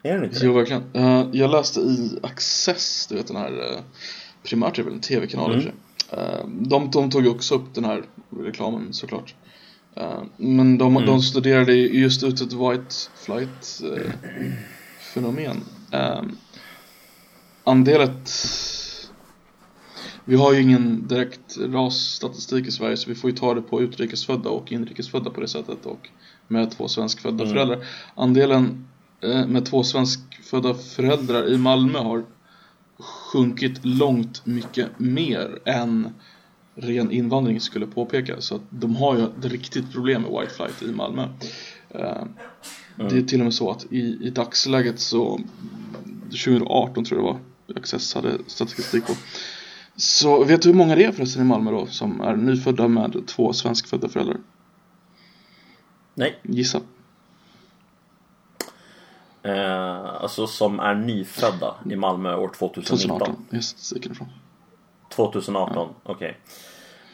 [SPEAKER 2] är den inte
[SPEAKER 1] Jo,
[SPEAKER 2] det?
[SPEAKER 1] verkligen. Eh, jag läste i Access, du vet den här, uh, primärt är väl en tv-kanal sig. Eh, de, de tog också upp den här reklamen såklart. Eh, men de, de studerade ju just ut ett white flight eh, fenomen. Uh, andelet vi har ju ingen direkt rasstatistik i Sverige så vi får ju ta det på utrikesfödda och inrikesfödda på det sättet och med två svenskfödda
[SPEAKER 2] Mm.
[SPEAKER 1] föräldrar. Andelen eh, med två svenskfödda föräldrar i Malmö har sjunkit långt mycket mer än ren invandring skulle påpeka. Så att de har ju ett riktigt problem med white flight i Malmö. Eh, Det är till och med så att i, i dagsläget så 2018 tror jag det var Access hade statistik på. Så vet du hur många det är förresten i Malmö då som är nyfödda med två svenskfödda föräldrar?
[SPEAKER 2] Nej.
[SPEAKER 1] Gissa.
[SPEAKER 2] Eh, alltså som är nyfödda i Malmö år 2019.
[SPEAKER 1] 2018. Jag är statistiken ifrån.
[SPEAKER 2] 2018, okej.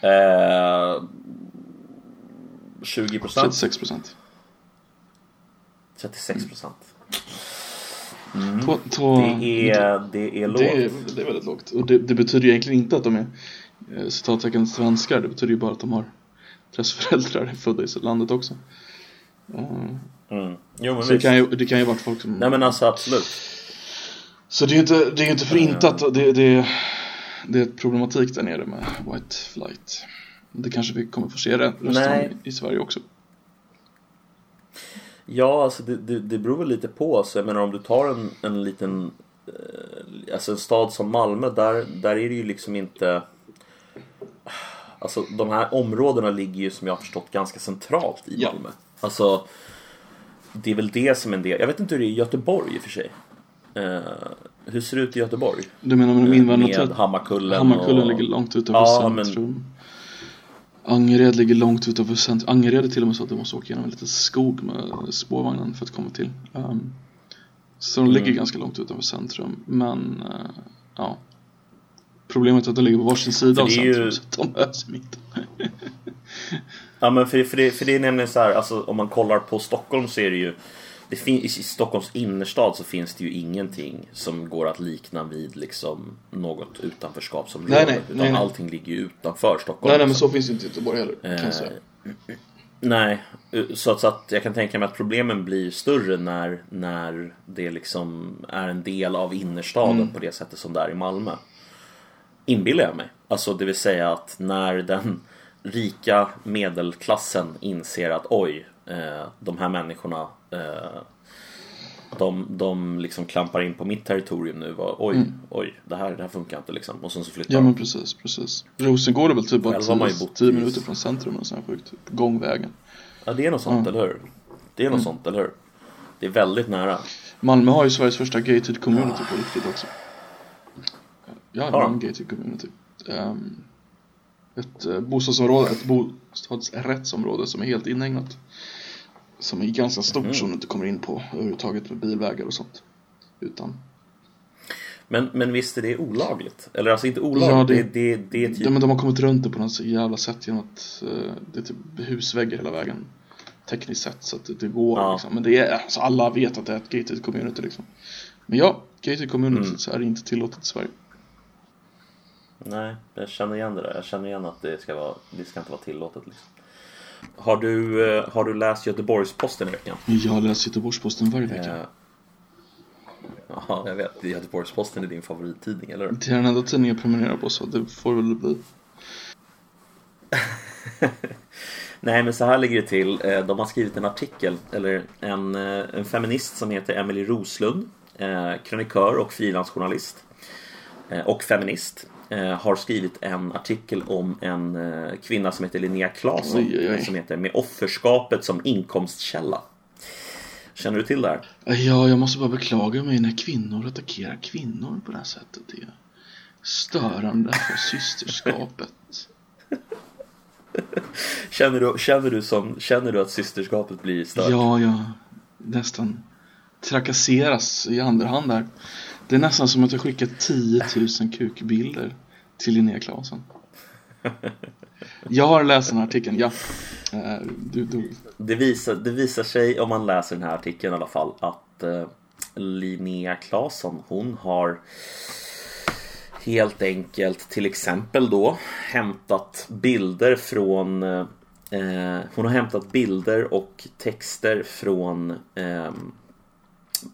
[SPEAKER 2] Eh, 20 procent?
[SPEAKER 1] 36 procent.
[SPEAKER 2] 36 procent.
[SPEAKER 1] Två, två,
[SPEAKER 2] Det är, det är lågt.
[SPEAKER 1] det, är, det är väldigt lågt. Och det, det betyder ju egentligen inte att de är eh, citattecken svenskar. Det betyder ju bara att de har deras föräldrar är födda i landet också. Eh,
[SPEAKER 2] Mm. Jo men
[SPEAKER 1] så det kan, ju, det kan ju vara folk som...
[SPEAKER 2] Nej men alltså absolut.
[SPEAKER 1] Så det är ju inte, det är ju inte för inte att det, det, det är ett problematik där nere med white flight. Det kanske vi kommer få se det resten av i Sverige också.
[SPEAKER 2] Ja, alltså det, det, det beror väl lite på. Alltså, jag menar om du tar en, en liten... Eh, alltså en stad som Malmö, där, där är det ju liksom inte... Alltså de här områdena ligger ju som jag har förstått ganska centralt i
[SPEAKER 1] Ja.
[SPEAKER 2] Malmö. Alltså det är väl det som är en del. Jag vet inte hur det är i Göteborg i och för sig. Hur ser det ut i Göteborg?
[SPEAKER 1] Du menar med de
[SPEAKER 2] Med? Hammarkullen
[SPEAKER 1] Hammarkullen
[SPEAKER 2] och...
[SPEAKER 1] ligger långt utanför
[SPEAKER 2] Ja, men-
[SPEAKER 1] centrum. Angered ligger långt utanför centrum. Angered är till och med så att du måste åka genom en liten skog med spårvagnen för att komma till. Ehm, så de ligger
[SPEAKER 2] Mm.
[SPEAKER 1] ganska långt utanför centrum. Men eh, ja. Problemet är att de ligger på varsin sida av
[SPEAKER 2] är ju-
[SPEAKER 1] centrum. Så de möts i mitten.
[SPEAKER 2] Ja men för, för, det, för det är nämligen så här, alltså om man kollar på Stockholm så är det ju det fin, I Stockholms innerstad så finns det ju ingenting som går att likna vid liksom något utanförskapsområde.
[SPEAKER 1] Nej, nej,
[SPEAKER 2] utan
[SPEAKER 1] nej, nej.
[SPEAKER 2] allting ligger ju utanför Stockholm.
[SPEAKER 1] nej, nej men så finns det inte i Göteborg heller. Kan jag
[SPEAKER 2] Eh,
[SPEAKER 1] säga.
[SPEAKER 2] Nej, så att, så att jag kan tänka mig att problemen blir större när, när det liksom är en del av innerstaden
[SPEAKER 1] Mm.
[SPEAKER 2] på det sättet som det är i Malmö. Inbillar jag mig. Alltså det vill säga att när den rika medelklassen inser att oj, eh, de här människorna eh, de, de liksom klampar in på mitt territorium nu. Och, oj, oj, det här, det här funkar inte liksom. Och sen så flyttar
[SPEAKER 1] Mm. Ja
[SPEAKER 2] de.
[SPEAKER 1] men precis, precis. Rosengård är väl typ bara
[SPEAKER 2] Själv har man ju
[SPEAKER 1] 10
[SPEAKER 2] bott
[SPEAKER 1] 10
[SPEAKER 2] i-
[SPEAKER 1] minuter från centrum och sånt sjukt. Gångvägen.
[SPEAKER 2] Ja, det är något sånt,
[SPEAKER 1] Mm.
[SPEAKER 2] eller hur? Det är något sånt, eller hur? Det är väldigt nära.
[SPEAKER 1] Malmö har ju Sveriges första gated community på riktigt också. Ja,
[SPEAKER 2] Har
[SPEAKER 1] en
[SPEAKER 2] de?
[SPEAKER 1] gated community. Ehm, ett eh, bostadsområde, ett bostadsrättsområde som är helt inhägnat. Som är ganska stort
[SPEAKER 2] Mhm.
[SPEAKER 1] som du inte kommer in på överhuvudtaget med bilvägar och sånt. Utan,
[SPEAKER 2] Men, men visst är det olagligt? Eller alltså inte olagligt,
[SPEAKER 1] Ja,
[SPEAKER 2] det,
[SPEAKER 1] det-
[SPEAKER 2] det, det, är typ...
[SPEAKER 1] ja, men de har kommit runt det på något jävla sätt genom att eh, det är typ husväggar hela vägen. Tekniskt sett så att det, det går
[SPEAKER 2] Ja.
[SPEAKER 1] liksom. Men det är, alltså alla vet att det är ett gated community liksom. Men ja, gated community
[SPEAKER 2] Mm.
[SPEAKER 1] så är det inte tillåtet i Sverige.
[SPEAKER 2] Nej, jag känner igen det där. Jag känner igen att det ska, vara, det ska inte vara tillåtet liksom. Har du, eh, har du läst Göteborgs-Posten i veckan?
[SPEAKER 1] Jag läser Göteborgs-Posten varje vecka.
[SPEAKER 2] Eh, Ja, jag vet. Göteborgs-Posten är din favorittidning, eller hur?
[SPEAKER 1] Det är den enda tidningen jag prenumererar på så det får väl bli.
[SPEAKER 2] Nej, men så här ligger det till. Eh, De har skrivit en artikel, eller en, eh, en feminist som heter Emily Roslund, krönikör och frilansjournalist och feminist, har skrivit en artikel om en eh, kvinna som heter Linnea Claesson, som heter Med offerskapet som inkomstkälla. Känner du till det här?
[SPEAKER 1] Ja, jag måste bara beklaga mig när kvinnor attackerar kvinnor på det här sättet. Det är störande för systerskapet.
[SPEAKER 2] Känner du, känner du, som, känner du att systerskapet blir stört?
[SPEAKER 1] Ja, jag nästan trakasseras i andra hand där. Det är nästan som att jag skickar 10 000 kukbilder till Linnea Claesson. Jag har läst den här artikeln, ja. Eh, du, du,
[SPEAKER 2] Det visar, det visar sig om man läser den här artikeln i alla fall att eh, Linnea Claesson hon har helt enkelt till exempel då hämtat bilder från eh, eh Hon har hämtat bilder och texter från eh,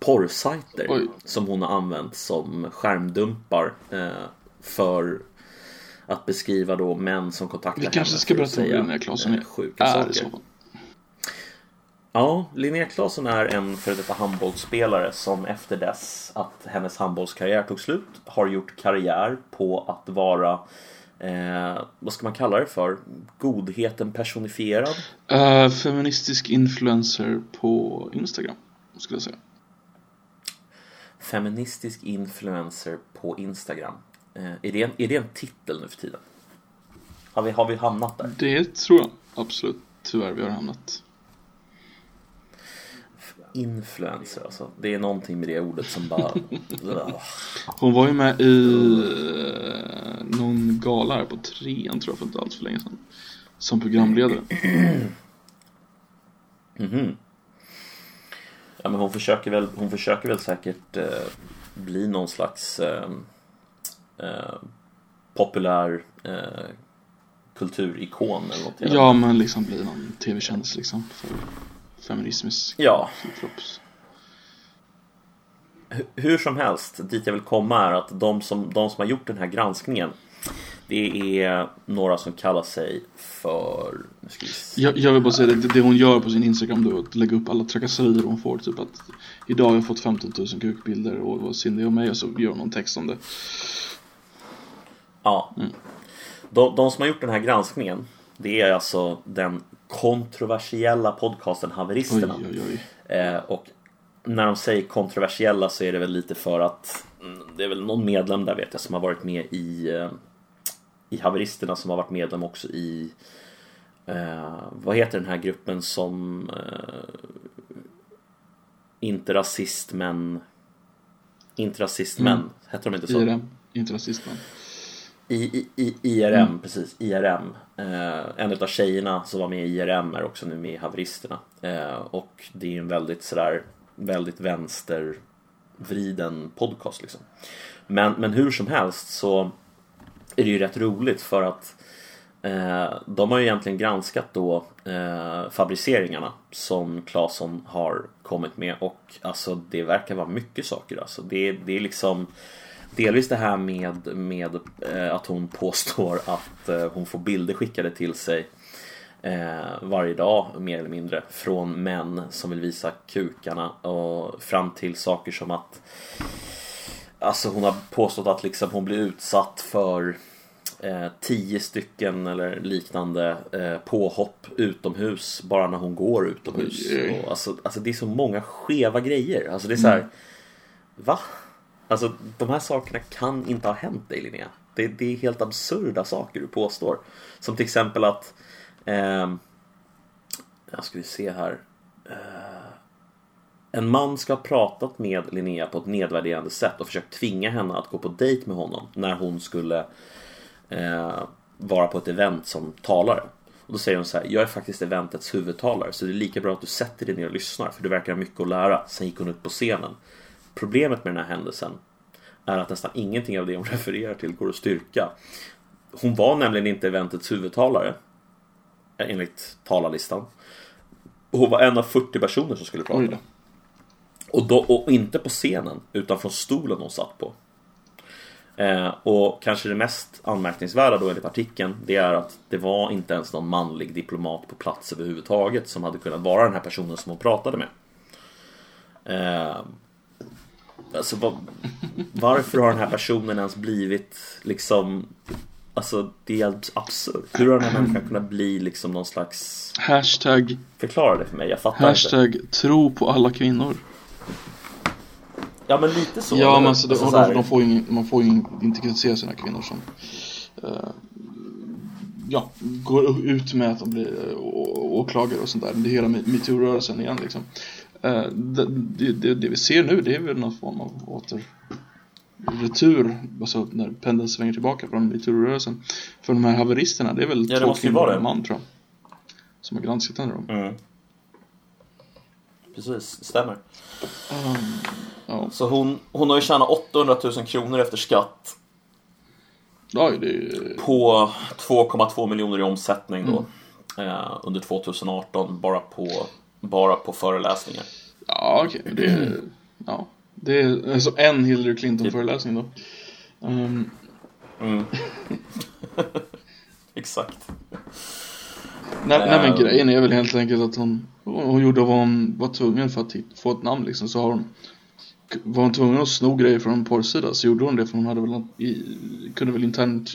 [SPEAKER 2] porrsajter
[SPEAKER 1] Oj.
[SPEAKER 2] som hon har använt som skärmdumpar eh, för att beskriva då män som kontaktar
[SPEAKER 1] vi kanske
[SPEAKER 2] henne
[SPEAKER 1] ska berätta om Linnea Claesson
[SPEAKER 2] eh, sjuka
[SPEAKER 1] är
[SPEAKER 2] saker.
[SPEAKER 1] så.
[SPEAKER 2] Ja, Linnea Claesson är en före detta handbollsspelare som efter dess att hennes handbollskarriär tog slut har gjort karriär på att vara eh, vad ska man kalla det för? Godheten personifierad?
[SPEAKER 1] Eh, feministisk influencer på Instagram, skulle jag säga.
[SPEAKER 2] Feministisk influencer på Instagram. Eh, är, det en, är det en titel nu för tiden? Har vi, har vi hamnat där?
[SPEAKER 1] Det tror jag absolut, tyvärr, vi har hamnat.
[SPEAKER 2] Influencer alltså. Det är någonting med det ordet som bara...
[SPEAKER 1] Hon var ju med i eh, någon gala här på trean tror jag för inte alls för länge sedan. Som programledare.
[SPEAKER 2] Mhm. Ja, men hon försöker väl, hon försöker väl säkert eh, bli någon slags eh, eh, populär eh, kulturikon eller något.
[SPEAKER 1] Ja, men liksom bli någon tv-kändis liksom för feminismens
[SPEAKER 2] Ja. Hu- Hur som helst, dit jag vill komma är att de som, de som har gjort den här granskningen Det är några som kallar sig för...
[SPEAKER 1] Jag, jag vill bara säga det, det hon gör på sin Instagram då är att lägga upp alla trakasserier hon får. Typ att idag har jag fått 15 000 kukbilder och vad synd det om mig och så gör hon någon text om det.
[SPEAKER 2] Ja. De, de som har gjort den här granskningen Det är alltså den kontroversiella podcasten
[SPEAKER 1] Oj,
[SPEAKER 2] Haveristerna.
[SPEAKER 1] oj, oj.
[SPEAKER 2] Eh, och när de säger kontroversiella så är det väl lite för att mm, det är väl någon medlem där vet jag som har varit med i eh, i Haveristerna som har varit medlem också i eh, vad heter den här gruppen som eh, inte rasist men inte rasist men
[SPEAKER 1] Mm.
[SPEAKER 2] heter de inte så?
[SPEAKER 1] IRM, inte rasisten.
[SPEAKER 2] I, i, i, IRM, precis. IRM. Eh, en av tjejerna som var med i IRM är också nu med i Haveristerna. Eh, och det är en väldigt sådär, väldigt vänstervriden podcast liksom. Men, men hur som helst så är det ju rätt roligt för att eh, de har ju egentligen granskat då eh, fabriceringarna som Claesson har kommit med och alltså det verkar vara mycket saker alltså. Det, det är liksom Delvis det här med, med eh, att hon påstår att eh, hon får bilder skickade till sig eh, varje dag mer eller mindre från män som vill visa kukarna och fram till saker som att Alltså hon har påstått att liksom hon blir utsatt för eh, tio stycken eller liknande eh, påhopp utomhus bara när hon går utomhus.
[SPEAKER 1] Oj.
[SPEAKER 2] Och alltså, alltså det är så många skeva grejer. Alltså det är så här, Va? Alltså de här sakerna kan inte ha hänt dig Linnea. Det, det är helt absurda saker du påstår. Som till exempel att ehm, Jag ska vi se här. Eh, en man ska ha pratat med Linnea på ett nedvärderande sätt och försökt tvinga henne att gå på dejt med honom när hon skulle eh, vara på ett event som talare. Och då säger hon så här, jag är faktiskt eventets huvudtalare så det är lika bra att du sätter dig ner och lyssnar för du verkar ha mycket att lära. Sen gick hon upp på scenen. Problemet med den här händelsen är att nästan ingenting av det hon refererar till går att styrka. Hon var nämligen inte eventets huvudtalare eh, enligt talarlistan. Hon var en av 40 personer som skulle prata. Och, då, och inte på scenen, utan från stolen hon satt på. Eh, och kanske det mest anmärkningsvärda då enligt artikeln, det är att det var inte ens någon manlig diplomat på plats överhuvudtaget som hade kunnat vara den här personen som hon pratade med. Eh, alltså vad, varför har den här personen ens blivit liksom Alltså det är absurt. Hur har den här människan kunnat bli liksom någon slags
[SPEAKER 1] Hashtag,
[SPEAKER 2] Förklara det för mig, jag fattar inte.
[SPEAKER 1] hashtag tro på alla kvinnor.
[SPEAKER 2] Ja men lite så.
[SPEAKER 1] ja men alltså, det,
[SPEAKER 2] Alltså,
[SPEAKER 1] och
[SPEAKER 2] så här-
[SPEAKER 1] de, de får ju man får ju inte kritisera sina kvinnor som eh, ja, går ut med att de blir uh, åklagare och sånt där. Det är hela me- metoo-rörelsen igen liksom. Eh, det, det, det, det vi ser nu det är väl någon form av åter retur, alltså när pendeln svänger tillbaka från metoo-rörelsen. För de här haveristerna, det är väl
[SPEAKER 2] Ja, det
[SPEAKER 1] två kvinnor
[SPEAKER 2] vara
[SPEAKER 1] och en man tror jag. Som har granskat henne då.
[SPEAKER 2] Mm. Precis, stämmer.
[SPEAKER 1] Um, ja,
[SPEAKER 2] Så hon, hon har ju tjänat 800 000 kronor efter skatt
[SPEAKER 1] ja, det
[SPEAKER 2] på 2,2 miljoner i omsättning då. Eh, under 2018 bara på, bara på föreläsningar.
[SPEAKER 1] Ja, okej. Det är, ja. Det är alltså en Hillary Clinton-föreläsning då. Ehm,
[SPEAKER 2] Mm. Exakt.
[SPEAKER 1] Nej, nej men
[SPEAKER 2] Ehm.
[SPEAKER 1] grejen är väl helt enkelt att hon, hon gjorde vad hon var tvungen för att få ett namn liksom. Så har hon, var hon tvungen att sno grejer från en porrsida så gjorde hon det för hon hade väl kunde väl internt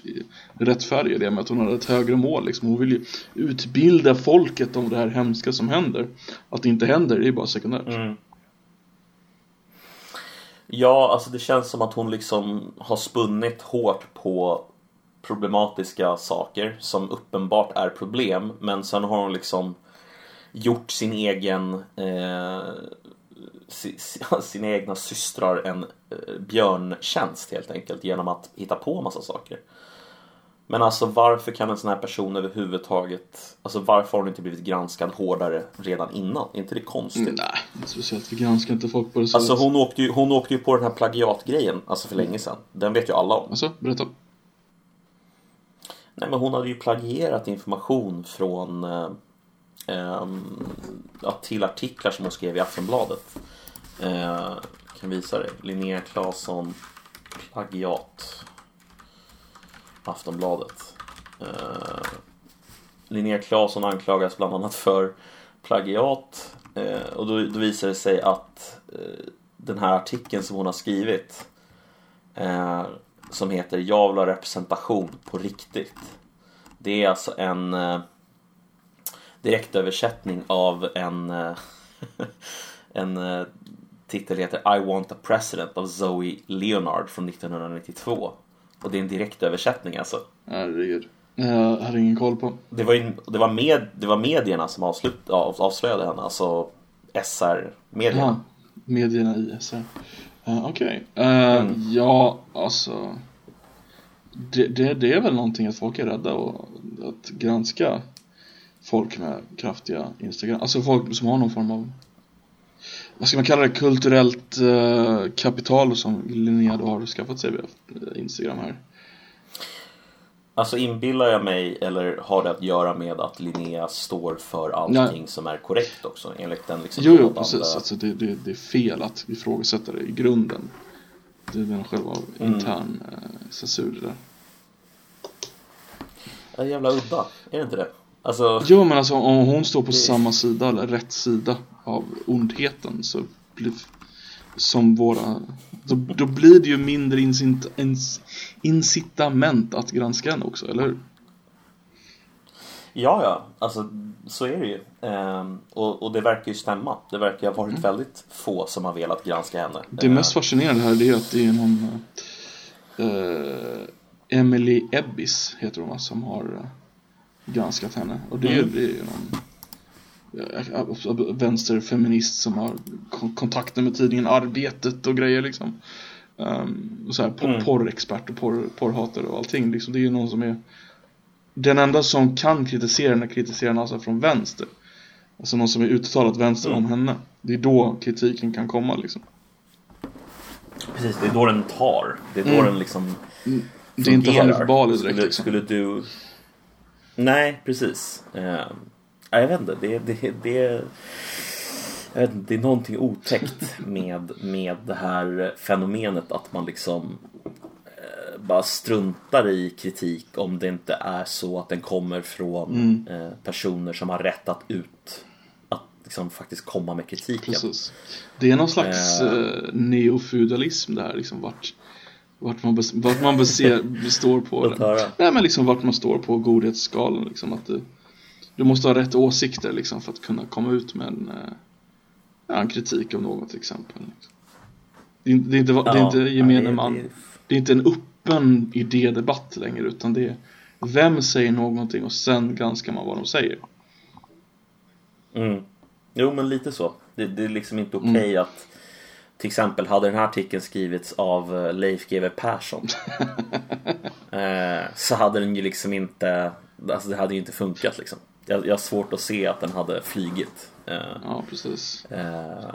[SPEAKER 1] rättfärdiga det med att hon hade ett högre mål liksom. Hon vill ju utbilda folket om det här hemska som händer. Att det inte händer, det är bara sekundärt.
[SPEAKER 2] Mm. Ja, alltså det känns som att hon liksom har spunnit hårt på problematiska saker som uppenbart är problem. Men sen har hon liksom gjort sin egen eh, si, si, sina egna systrar en eh, björntjänst helt enkelt genom att hitta på massa saker. Men alltså varför kan en sån här person överhuvudtaget, alltså varför har hon inte blivit granskad hårdare redan innan? Är inte det konstigt?
[SPEAKER 1] Nej, speciellt. Vi granskar inte folk på det sättet.
[SPEAKER 2] Alltså hon åkte, ju, hon åkte ju på den här plagiatgrejen, alltså för länge sedan. Den vet ju alla om.
[SPEAKER 1] Alltså, berätta.
[SPEAKER 2] Nej men hon hade ju plagierat information från eh, ehm, till artiklar som hon skrev i Aftonbladet. Eh, kan visa dig, Linnea Claesson plagiat. Aftonbladet. Eh, Linnea Claesson anklagas bland annat för plagiat. Eh, och då, då visar det sig att eh, den här artikeln som hon har skrivit eh, som heter Jag vill ha representation på riktigt. Det är alltså en eh, direktöversättning av en, eh, en eh, titel heter I want a president av Zoe Leonard från 1992. Och det är en direktöversättning alltså.
[SPEAKER 1] Herregud. Jag hade ingen koll på.
[SPEAKER 2] Det var, ju, det var, med, det var medierna som avslut, av, avslöjade henne, alltså SR-medierna.
[SPEAKER 1] Ja, medierna i SR. Uh, Okej. Eh, Ja, alltså. Det, det, det är väl någonting att folk är rädda och att granska folk med kraftiga Instagram. Alltså folk som har någon form av vad ska man kalla det, kulturellt eh, kapital som Linnea då har skaffat sig via eh, Instagram här.
[SPEAKER 2] Alltså inbillar jag mig eller har det att göra med att Linnea står för allting
[SPEAKER 1] Nej.
[SPEAKER 2] som är korrekt också enligt den liksom
[SPEAKER 1] Jo, jo precis. Alltså, det, det, det är fel att ifrågasätta det i grunden. Det är den själva
[SPEAKER 2] Mm.
[SPEAKER 1] intern eh, censur det där.
[SPEAKER 2] Ja, jävla udda, är det inte det? Alltså,
[SPEAKER 1] Jo men alltså om hon står på samma sida eller rätt sida av ondheten så blir som våra då, då blir det ju mindre incit, incitament att granska henne också, eller hur?
[SPEAKER 2] ja, ja, alltså så är det ju. Ehm, och, och det verkar ju stämma. Det verkar ha varit väldigt få som har velat granska henne.
[SPEAKER 1] Mm. Det
[SPEAKER 2] Ehm,
[SPEAKER 1] mest fascinerande här det är att det är någon eh, Emily Ebbis heter hon va, som har eh, granskat henne och det, är-
[SPEAKER 2] Mm.
[SPEAKER 1] det är ju någon vänsterfeminist som har kon- kontakter med tidningen Arbetet och grejer liksom. Um, och så här, por-
[SPEAKER 2] Mm.
[SPEAKER 1] porrexpert och porr, porrhatare och allting liksom. Det är ju någon som är den enda som kan kritisera henne kritiserar henne alltså från vänster. Alltså någon som är uttalat vänster
[SPEAKER 2] Mm.
[SPEAKER 1] om henne. Det är då kritiken kan komma liksom.
[SPEAKER 2] Precis, det är då den tar. Det är då
[SPEAKER 1] Mm.
[SPEAKER 2] den liksom
[SPEAKER 1] Det är inte
[SPEAKER 2] fungerar.
[SPEAKER 1] Hanif Bali direkt
[SPEAKER 2] skulle,
[SPEAKER 1] liksom.
[SPEAKER 2] skulle du... Nej, precis. Eh, jag vet inte, det, det, det, jag vet inte, det är någonting otäckt med, med det här fenomenet att man liksom eh, bara struntar i kritik om det inte är så att den kommer från
[SPEAKER 1] Mm.
[SPEAKER 2] eh, personer som har rätt att ut att liksom faktiskt komma med kritiken.
[SPEAKER 1] Precis. Det är någon slags
[SPEAKER 2] Eh.
[SPEAKER 1] eh, neofeudalism det här liksom vart, vart man, vart man bese, består på
[SPEAKER 2] höra.
[SPEAKER 1] Nej men liksom vart man står på godhetsskalan liksom att du, du måste ha rätt åsikter liksom för att kunna komma ut med en, eh, ja, en kritik av något till exempel. Liksom. Det, är, inte- det, är inte, det är
[SPEAKER 2] Ja,
[SPEAKER 1] inte gemene
[SPEAKER 2] det-
[SPEAKER 1] man.
[SPEAKER 2] det-
[SPEAKER 1] är inte en öppen idédebatt längre utan det är vem säger någonting och sen granskar man vad de säger.
[SPEAKER 2] Mm. Jo, men lite så. Det, det är liksom inte okej
[SPEAKER 1] Mm.
[SPEAKER 2] att till exempel hade den här artikeln skrivits av eh, Leif GW Persson eh, så hade den ju liksom inte, alltså det hade ju inte funkat liksom. Jag, jag har svårt att se att den hade flygit. Eh,
[SPEAKER 1] Ja precis.
[SPEAKER 2] eh,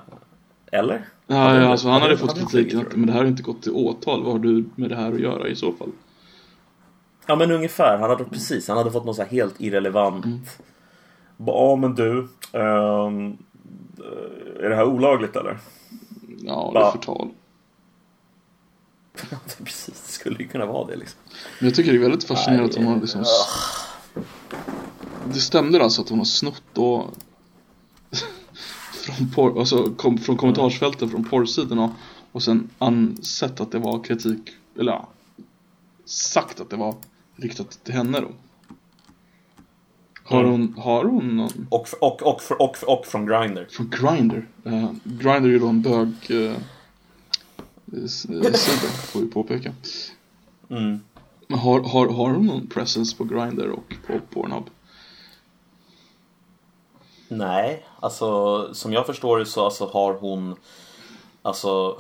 [SPEAKER 2] eller?
[SPEAKER 1] Ja, ja, alltså han hade fått
[SPEAKER 2] hade flugit,
[SPEAKER 1] att men det här har inte gått till åtal, vad har du med det här att göra i så fall?
[SPEAKER 2] Ja men ungefär, han hade precis, han hade fått något så helt irrelevant
[SPEAKER 1] Mm.
[SPEAKER 2] Ja men du, ehm, är det här olagligt eller?
[SPEAKER 1] Ja, det är förtal.
[SPEAKER 2] precis, det skulle ju kunna vara det liksom.
[SPEAKER 1] Men jag tycker det är väldigt fascinerande att hon har liksom Det stämde alltså att hon har snott då från, porr, alltså, kom, från kommentarsfälten från porrsidorna och sen ansett att det var kritik, eller ja, sagt att det var riktat till henne då. Har
[SPEAKER 2] Mm.
[SPEAKER 1] hon, har hon någon
[SPEAKER 2] Och, och, och, och, och, och från Grindr.
[SPEAKER 1] Från Grindr. Uh, Grindr är ju då en bög uh, sida, får vi påpeka.
[SPEAKER 2] Mm.
[SPEAKER 1] Har, har, har hon någon presence på Grindr och på Pornhub?
[SPEAKER 2] Nej, alltså som jag förstår det så alltså, har hon Alltså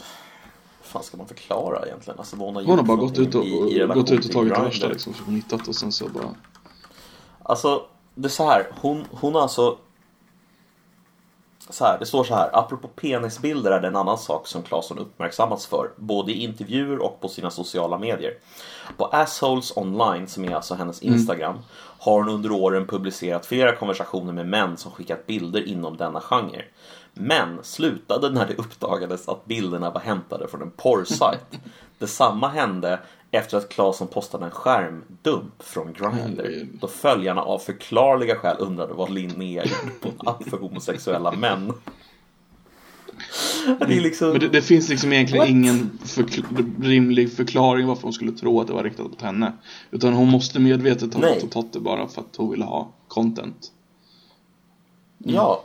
[SPEAKER 2] fan ska man förklara egentligen? Alltså hon har
[SPEAKER 1] Hon har bara gått ut och,
[SPEAKER 2] i- i
[SPEAKER 1] gått ut och tagit det värsta liksom som hon hittat och sen så bara
[SPEAKER 2] Alltså, det är så här. Hon, hon har alltså... Så här, det står så här. Apropå penisbilder är det en annan sak som Claesson uppmärksammats för. Både i intervjuer och på sina sociala medier. På Assholes online, som är alltså hennes Instagram, har hon under åren publicerat flera konversationer med män som skickat bilder inom denna genre. Men slutade när det uppdagades att bilderna var hämtade från en porrsajt. Detsamma hände efter att Claesson postade en skärmdump från Grindr. Då följarna av förklarliga skäl undrade vad Linnea gjorde på en app för homosexuella män. Det liksom...
[SPEAKER 1] Men det, det finns liksom egentligen
[SPEAKER 2] What?
[SPEAKER 1] ingen förkl- rimlig förklaring varför hon skulle tro att det var riktat mot henne. Utan hon måste medvetet ha
[SPEAKER 2] Nej.
[SPEAKER 1] tagit det bara för att hon ville ha content.
[SPEAKER 2] Ja.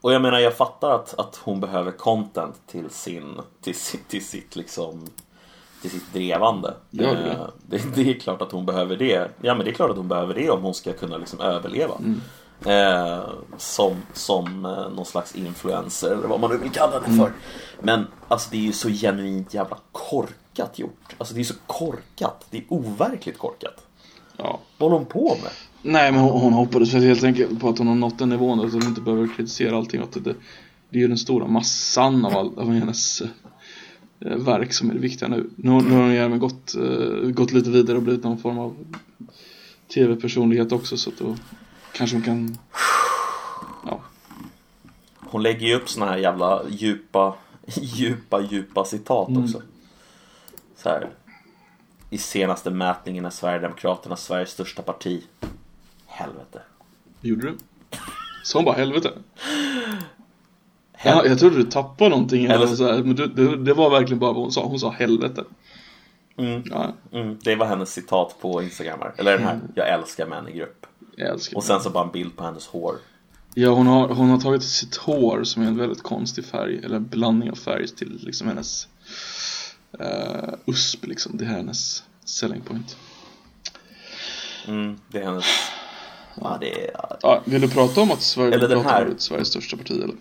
[SPEAKER 2] Och jag menar, jag fattar att, att hon behöver content till sin, till, sin, till sitt liksom till sitt drevande.
[SPEAKER 1] Gör det?
[SPEAKER 2] Eh, det? Det är klart att hon behöver det. Ja men det är klart att hon behöver det om hon ska kunna liksom överleva. Eh, som som eh, någon slags influencer eller vad man nu vill kalla det för. Men alltså det är ju så genuint jävla korkat gjort. Alltså det är så korkat. Det är overkligt korkat.
[SPEAKER 1] Ja.
[SPEAKER 2] Vad håller hon på med?
[SPEAKER 1] Nej men hon, hon hoppades väl helt enkelt på att hon har nått den nivån att hon inte behöver kritisera allting. Att det, det, är ju den stora massan av, all, av hennes verk som är det viktiga nu. Nu, nu har hon även gått, eh, gått lite vidare och blivit någon form av tv-personlighet också så att då kanske hon kan Ja,
[SPEAKER 2] Hon lägger ju upp såna här jävla djupa, djupa, djupa citat också. Så här. I senaste mätningen är Sverigedemokraterna Sveriges största parti. Helvete.
[SPEAKER 1] gjorde du? Så hon bara helvete. Ja, jag trodde du tappade någonting
[SPEAKER 2] Eller
[SPEAKER 1] eller
[SPEAKER 2] så-
[SPEAKER 1] här, men det, det var verkligen bara vad hon sa. Hon sa helvete.
[SPEAKER 2] Mm,
[SPEAKER 1] Ja,
[SPEAKER 2] mm, det var hennes citat på Instagram. Eller den här, jag älskar män i grupp.
[SPEAKER 1] älskar
[SPEAKER 2] Och sen så bara en bild på hennes hår.
[SPEAKER 1] Ja, hon har, hon har tagit sitt hår som är en väldigt konstig färg, eller en blandning av färg till liksom hennes uh, USP liksom. Det här är hennes selling point.
[SPEAKER 2] Mm, det är hennes... Ja, det är
[SPEAKER 1] Ja, vill du prata om att Sverigedemokraterna
[SPEAKER 2] Eller den här.
[SPEAKER 1] Sveriges största parti eller?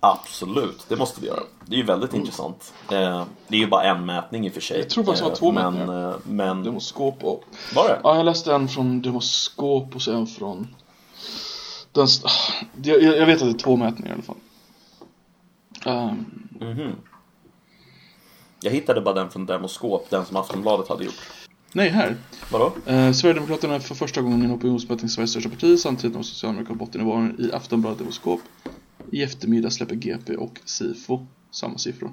[SPEAKER 2] Absolut, det måste vi göra. Det är ju väldigt intressant. Eh, det är ju bara en mätning i och för sig.
[SPEAKER 1] Jag tror faktiskt det var två
[SPEAKER 2] men,
[SPEAKER 1] mätningar.
[SPEAKER 2] eh, Men,
[SPEAKER 1] Demoskop och...
[SPEAKER 2] var det?
[SPEAKER 1] Ja, jag läste en från Demoskop och sen från... Den, jag, jag vet att det är två mätningar i alla fall. Ehm,
[SPEAKER 2] Mhm. Jag hittade bara den från Demoskop, den som Aftonbladet hade gjort.
[SPEAKER 1] nej, här.
[SPEAKER 2] Vadå?
[SPEAKER 1] Eh, Sverigedemokraterna är för första gången i en opinionsmätning Sveriges största parti samtidigt som Socialdemokraterna har bottennivån i Aftonbladet Demoskop. I eftermiddag släpper GP och SIFO samma siffror.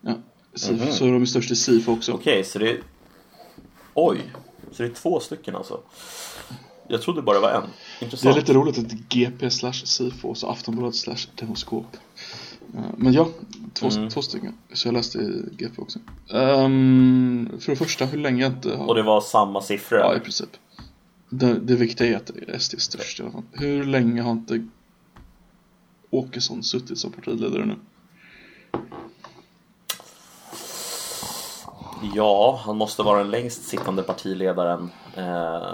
[SPEAKER 1] Ja, SIFO,
[SPEAKER 2] Mhm.
[SPEAKER 1] så de är störst i SIFO också.
[SPEAKER 2] Okej, så det är... Oj! Så det är två stycken alltså? Jag trodde bara det var en.
[SPEAKER 1] Det
[SPEAKER 2] Intressant.
[SPEAKER 1] är lite roligt att det GP slash SIFO och så Aftonbladet slash Demoskop. Men ja, två,
[SPEAKER 2] Mm.
[SPEAKER 1] två stycken. Så jag läste i GP också. Ehm, för det första, hur länge jag inte har...
[SPEAKER 2] Och det var samma siffror?
[SPEAKER 1] Ja, i princip. Det, det viktiga är att SD är störst i alla fall. Hur länge har inte Åkesson suttit som partiledare nu?
[SPEAKER 2] Ja, han måste vara den längst sittande partiledaren eh,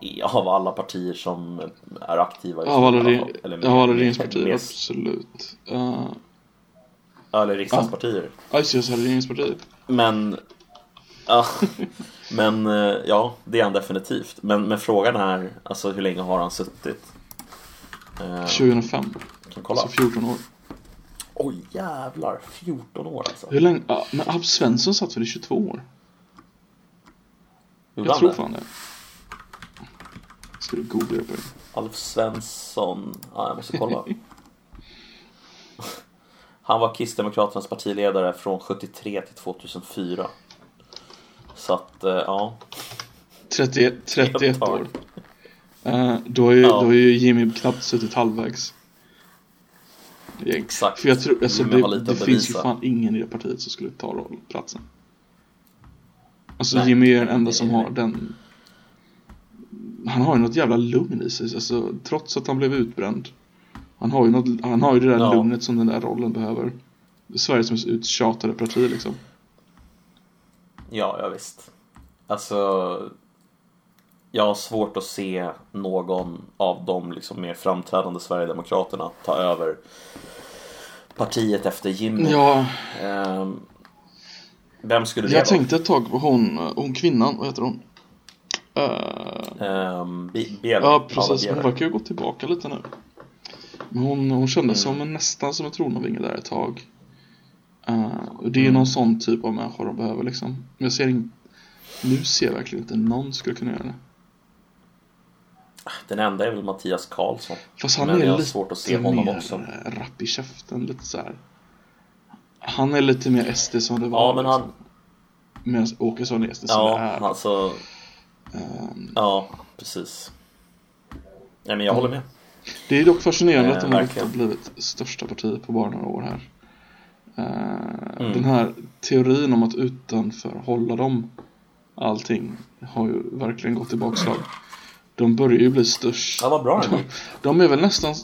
[SPEAKER 2] i, av alla partier som är aktiva.
[SPEAKER 1] Av alla, re-.
[SPEAKER 2] Eller
[SPEAKER 1] av alla regeringspartier,
[SPEAKER 2] med-
[SPEAKER 1] absolut. Uh,
[SPEAKER 2] Eller riksdagspartier.
[SPEAKER 1] ja, just det, regeringspartier.
[SPEAKER 2] Men... Ja, men eh, ja, det är han definitivt. Men, men frågan är, alltså hur länge har han suttit? Eh,
[SPEAKER 1] 2005,
[SPEAKER 2] kan kolla.
[SPEAKER 1] alltså 14 år.
[SPEAKER 2] Oj jävlar, 14 år alltså.
[SPEAKER 1] Hur länge? Ja, men Alf Svensson satt väl i 22 år?
[SPEAKER 2] Gjorde
[SPEAKER 1] Jag tror
[SPEAKER 2] det?
[SPEAKER 1] fan det. Ska du googla på det?
[SPEAKER 2] Alf Svensson, ja jag måste kolla. Han var Kristdemokraternas partiledare från 73 till 2004. Så att, eh, ja.
[SPEAKER 1] 31, 31
[SPEAKER 2] Helt
[SPEAKER 1] år. Eh, då, är, ju-
[SPEAKER 2] Ja.
[SPEAKER 1] då är ju Jimmy knappt suttit halvvägs.
[SPEAKER 2] Exakt.
[SPEAKER 1] För jag tror, alltså det, det
[SPEAKER 2] att
[SPEAKER 1] finns ju fan ingen i det partiet som skulle ta roll, platsen. Alltså
[SPEAKER 2] Nej,
[SPEAKER 1] Jimmy är den enda
[SPEAKER 2] det
[SPEAKER 1] som har den Han har ju något jävla lugn i sig, alltså trots att han blev utbränd Han har ju, något, han har ju det där
[SPEAKER 2] Ja.
[SPEAKER 1] lugnet som den där rollen behöver Sveriges mest uttjatade parti liksom
[SPEAKER 2] Ja, ja visst. Alltså, jag har svårt att se någon av de liksom mer framträdande Sverigedemokraterna ta över partiet efter Jimmy.
[SPEAKER 1] Ja,
[SPEAKER 2] Ehm, vem skulle det
[SPEAKER 1] jag
[SPEAKER 2] vara?
[SPEAKER 1] tänkte ett tag på hon, hon kvinnan, vad heter hon? Eh,
[SPEAKER 2] Bi- Bieler.
[SPEAKER 1] ja, precis. Hon verkar ju gå tillbaka lite nu. Men hon, hon kändes
[SPEAKER 2] Mm.
[SPEAKER 1] som en, nästan som en tronarvinge där ett tag. Eh, och det är
[SPEAKER 2] Mm.
[SPEAKER 1] någon sån typ av människa de behöver liksom. Men jag ser in, nu ser jag verkligen inte någon skulle kunna göra det.
[SPEAKER 2] Den enda är väl Mattias Karlsson.
[SPEAKER 1] Fast han
[SPEAKER 2] Men
[SPEAKER 1] är
[SPEAKER 2] jag har
[SPEAKER 1] lite
[SPEAKER 2] svårt att se honom också.
[SPEAKER 1] rapp i käften, lite så här. Han är lite mer SD som det var.
[SPEAKER 2] Ja, men han...
[SPEAKER 1] liksom. Medan Åkesson är SD som
[SPEAKER 2] Ja,
[SPEAKER 1] det är.
[SPEAKER 2] alltså...
[SPEAKER 1] Ehm,
[SPEAKER 2] Ja, precis. Nej, men jag håller med.
[SPEAKER 1] Det är dock fascinerande
[SPEAKER 2] Eh,
[SPEAKER 1] att de har blivit största partiet på bara några år här. Eh,
[SPEAKER 2] Mm.
[SPEAKER 1] Den här teorin om att utanför hålla dem allting har ju verkligen gått i bakslag. De börjar ju bli störst.
[SPEAKER 2] Ja, vad bra
[SPEAKER 1] de, de är väl nästan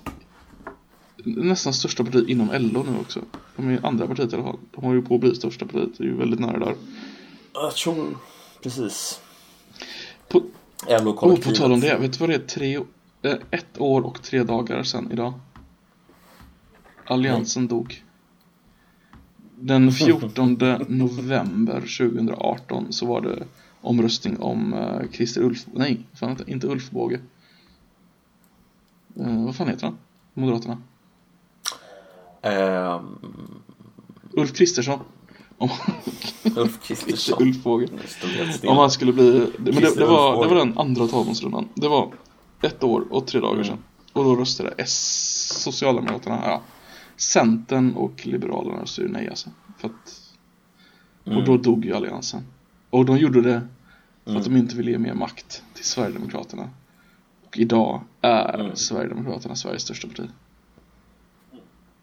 [SPEAKER 1] nästan största partiet inom LO nu också. De är andra partiet i alla fall. De har ju på att bli största partiet. Det är ju väldigt nära där.
[SPEAKER 2] Jag tror... Precis.
[SPEAKER 1] På, oh, på tal om det. Vet du vad det är? Tre, eh, ett år och tre dagar sedan idag. Alliansen dog. Den 14 november 2018 så var det omröstning om uh, Christer Ulf... Nej, fan inte, inte Ulf Båge. Eh, vad fan heter han? Moderaterna.
[SPEAKER 2] Ehm,
[SPEAKER 1] Ulf Kristersson. Om,
[SPEAKER 2] Ulf Kristersson.
[SPEAKER 1] Ulf Båge. Om han skulle bli... Men det, det, var, det var den andra talmansrundan. Det var ett år och tre dagar
[SPEAKER 2] Mm.
[SPEAKER 1] sedan. Och då röstade S, Socialdemokraterna, ja. Centern och Liberalerna röstade nej alltså. För att,
[SPEAKER 2] Mm.
[SPEAKER 1] Och då dog ju Alliansen. Och de gjorde det för
[SPEAKER 2] Mm.
[SPEAKER 1] att de inte ville ge mer makt till Sverigedemokraterna. Och idag är
[SPEAKER 2] Mm.
[SPEAKER 1] Sverigedemokraterna Sveriges största parti.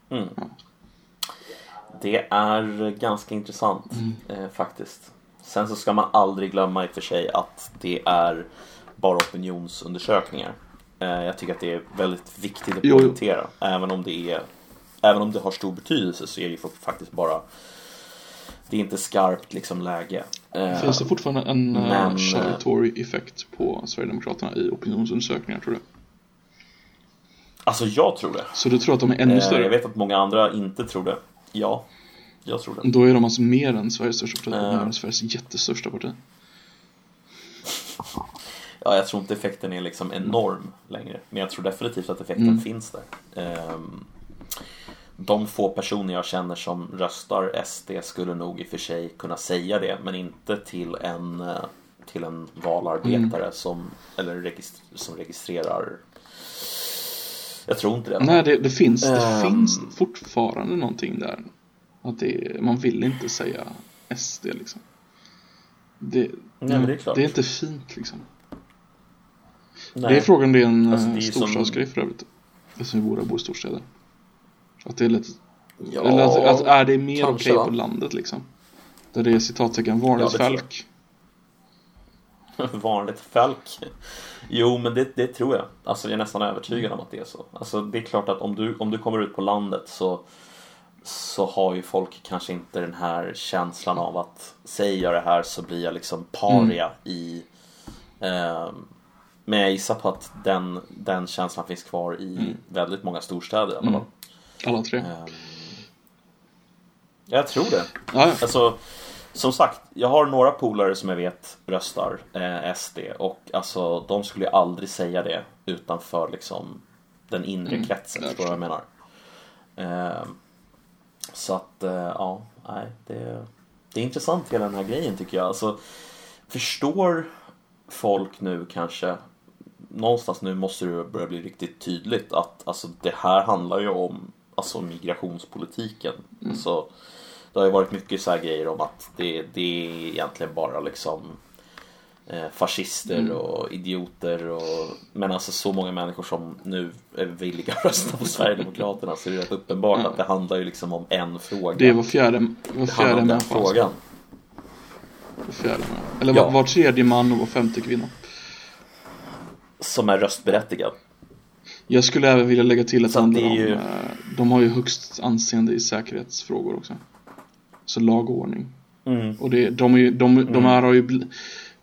[SPEAKER 2] Mm. Det är ganska intressant
[SPEAKER 1] Mm.
[SPEAKER 2] eh, faktiskt. Sen så ska man aldrig glömma i och för sig att det är bara opinionsundersökningar. Eh, jag tycker att det är väldigt viktigt att poängtera. Även om det är Även om det har stor betydelse så är det ju faktiskt bara Det är inte skarpt liksom läge. Eh,
[SPEAKER 1] Finns det fortfarande en
[SPEAKER 2] men,
[SPEAKER 1] Men,
[SPEAKER 2] eh,
[SPEAKER 1] Charlie Tory-effekt på Sverigedemokraterna i opinionsundersökningar tror du?
[SPEAKER 2] Alltså jag tror det.
[SPEAKER 1] Så du tror att de är ännu
[SPEAKER 2] Eh,
[SPEAKER 1] större?
[SPEAKER 2] jag vet att många andra inte tror det. Ja, jag tror det.
[SPEAKER 1] Då är de alltså mer än Sveriges största parti, de är Sveriges jättestörsta parti.
[SPEAKER 2] Ja, jag tror inte effekten är liksom enorm längre. Men jag tror definitivt att effekten
[SPEAKER 1] Mm.
[SPEAKER 2] finns där. Ehm, de få personer jag känner som röstar SD skulle nog i och för sig kunna säga det. Men inte till en, eh, till en valarbetare
[SPEAKER 1] Mm.
[SPEAKER 2] som, eller regist- som registrerar. Jag tror inte det.
[SPEAKER 1] Nej, det, det finns det
[SPEAKER 2] Ehm.
[SPEAKER 1] finns fortfarande någonting där. Att det, man vill inte säga SD liksom. Det,
[SPEAKER 2] Nej, det är klart.
[SPEAKER 1] det är inte fint liksom.
[SPEAKER 2] Nej.
[SPEAKER 1] Det är frågan det är en
[SPEAKER 2] Alltså,
[SPEAKER 1] alltså,
[SPEAKER 2] ju som-
[SPEAKER 1] storstadsgrej för övrigt. Eftersom vi båda bor i storstäder. Att det är lite
[SPEAKER 2] Ja,
[SPEAKER 1] Eller att, att är det mer okej
[SPEAKER 2] va?
[SPEAKER 1] på landet liksom? Där det är citattecken
[SPEAKER 2] Ja,
[SPEAKER 1] vanligt
[SPEAKER 2] jag.
[SPEAKER 1] folk.
[SPEAKER 2] Vanligt folk. Jo, men det, det tror jag. Alltså, jag är nästan övertygad om att det är så. Alltså, det är klart att om du, om du kommer ut på landet så, så har ju folk kanske inte den här känslan av att säger jag det här så blir jag liksom paria i... ehm, men jag gissar på att den, den känslan finns kvar i väldigt många storstäder i alla fall.
[SPEAKER 1] Alla tre.
[SPEAKER 2] Ehm, jag tror det.
[SPEAKER 1] Ja.
[SPEAKER 2] Alltså, som sagt, jag har några polare som jag vet röstar eh, SD och alltså de skulle ju aldrig säga det utanför liksom den inre
[SPEAKER 1] Mm,
[SPEAKER 2] kretsen,
[SPEAKER 1] jag
[SPEAKER 2] förstår du vad jag menar? Eh, så att, eh, ja, nej, det, det är intressant hela den här grejen tycker jag. Alltså, förstår folk nu kanske någonstans nu måste det börja bli riktigt tydligt att alltså, det här handlar ju om alltså, migrationspolitiken. Så, det har ju varit mycket så här grejer om att det, det är egentligen bara liksom eh, fascister och idioter och men alltså så många människor som nu är villiga att rösta på Sverigedemokraterna så är det rätt uppenbart att det handlar ju liksom om en fråga.
[SPEAKER 1] Det är var fjärde,
[SPEAKER 2] Det handlar
[SPEAKER 1] fjärde
[SPEAKER 2] den
[SPEAKER 1] människa.
[SPEAKER 2] frågan.
[SPEAKER 1] Var fjärde. Eller
[SPEAKER 2] Ja.
[SPEAKER 1] var, var tredje man och var femte kvinna.
[SPEAKER 2] Som är röstberättigad.
[SPEAKER 1] Jag skulle även vilja lägga till att det handlar
[SPEAKER 2] det
[SPEAKER 1] om,
[SPEAKER 2] ju-
[SPEAKER 1] eh, de har ju högst anseende i säkerhetsfrågor också. Så lag och ordning.
[SPEAKER 2] Mm.
[SPEAKER 1] Och det, de, är ju, de, de här har ju bli,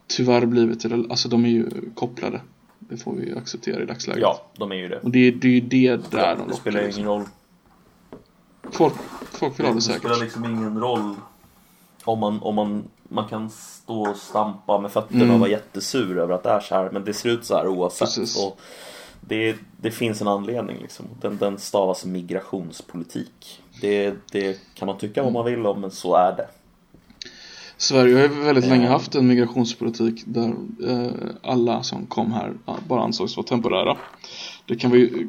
[SPEAKER 1] tyvärr blivit, alltså de är ju kopplade. Det får vi ju acceptera i dagsläget.
[SPEAKER 2] Ja, de är ju det.
[SPEAKER 1] Och det, det är ju det där de
[SPEAKER 2] det spelar ju
[SPEAKER 1] liksom.
[SPEAKER 2] ingen roll.
[SPEAKER 1] Folk, folk vill ha det
[SPEAKER 2] Det
[SPEAKER 1] säkert.
[SPEAKER 2] spelar liksom ingen roll om man, om man, man kan stå och stampa med fötterna
[SPEAKER 1] Mm.
[SPEAKER 2] och vara jättesur över att det är så här men det ser ut så här oavsett.
[SPEAKER 1] Precis.
[SPEAKER 2] Och det, det finns en anledning liksom. Den, den stavas migrationspolitik. Det, det kan man tycka vad man vill om men så är det.
[SPEAKER 1] Sverige har ju väldigt länge
[SPEAKER 2] Eh.
[SPEAKER 1] haft en migrationspolitik där eh, alla som kom här bara ansågs vara temporära. Det kan vi ju,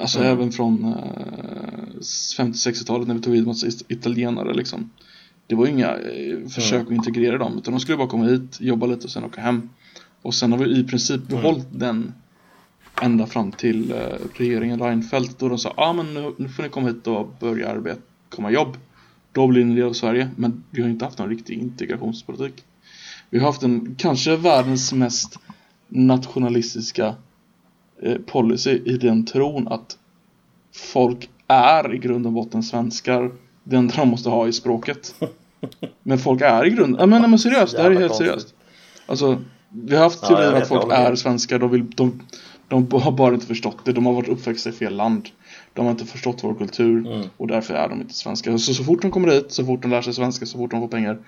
[SPEAKER 1] alltså
[SPEAKER 2] Mm.
[SPEAKER 1] även från eh, 50-60-talet när vi tog hit massa italienare liksom. Det var ju inga eh, försök
[SPEAKER 2] Mm.
[SPEAKER 1] att integrera dem utan de skulle bara komma hit, jobba lite och sen åka hem. Och sen har vi i princip
[SPEAKER 2] Mm.
[SPEAKER 1] behållit den ända fram till eh, regeringen Reinfeldt då de sa ah, men nu, nu får ni komma hit och börja arbeta, komma jobb. Då blir ni en del av Sverige. Men vi har inte haft någon riktig integrationspolitik. Vi har haft en, kanske världens mest nationalistiska eh, policy i den tron att folk är i grund och botten svenskar. Det enda de måste ha i språket. Men folk är i grund, ja men, men seriöst, det här är helt seriöst. Alltså, vi har haft
[SPEAKER 2] Ja,
[SPEAKER 1] teorin
[SPEAKER 2] jag
[SPEAKER 1] att folk är svenskar, de, vill, de, de har bara inte förstått det, de har varit uppväxta i fel land. De har inte förstått vår kultur
[SPEAKER 2] Mm.
[SPEAKER 1] och därför är de inte svenskar. Så, så fort de kommer hit, så fort de lär sig svenska, så fort de får pengar,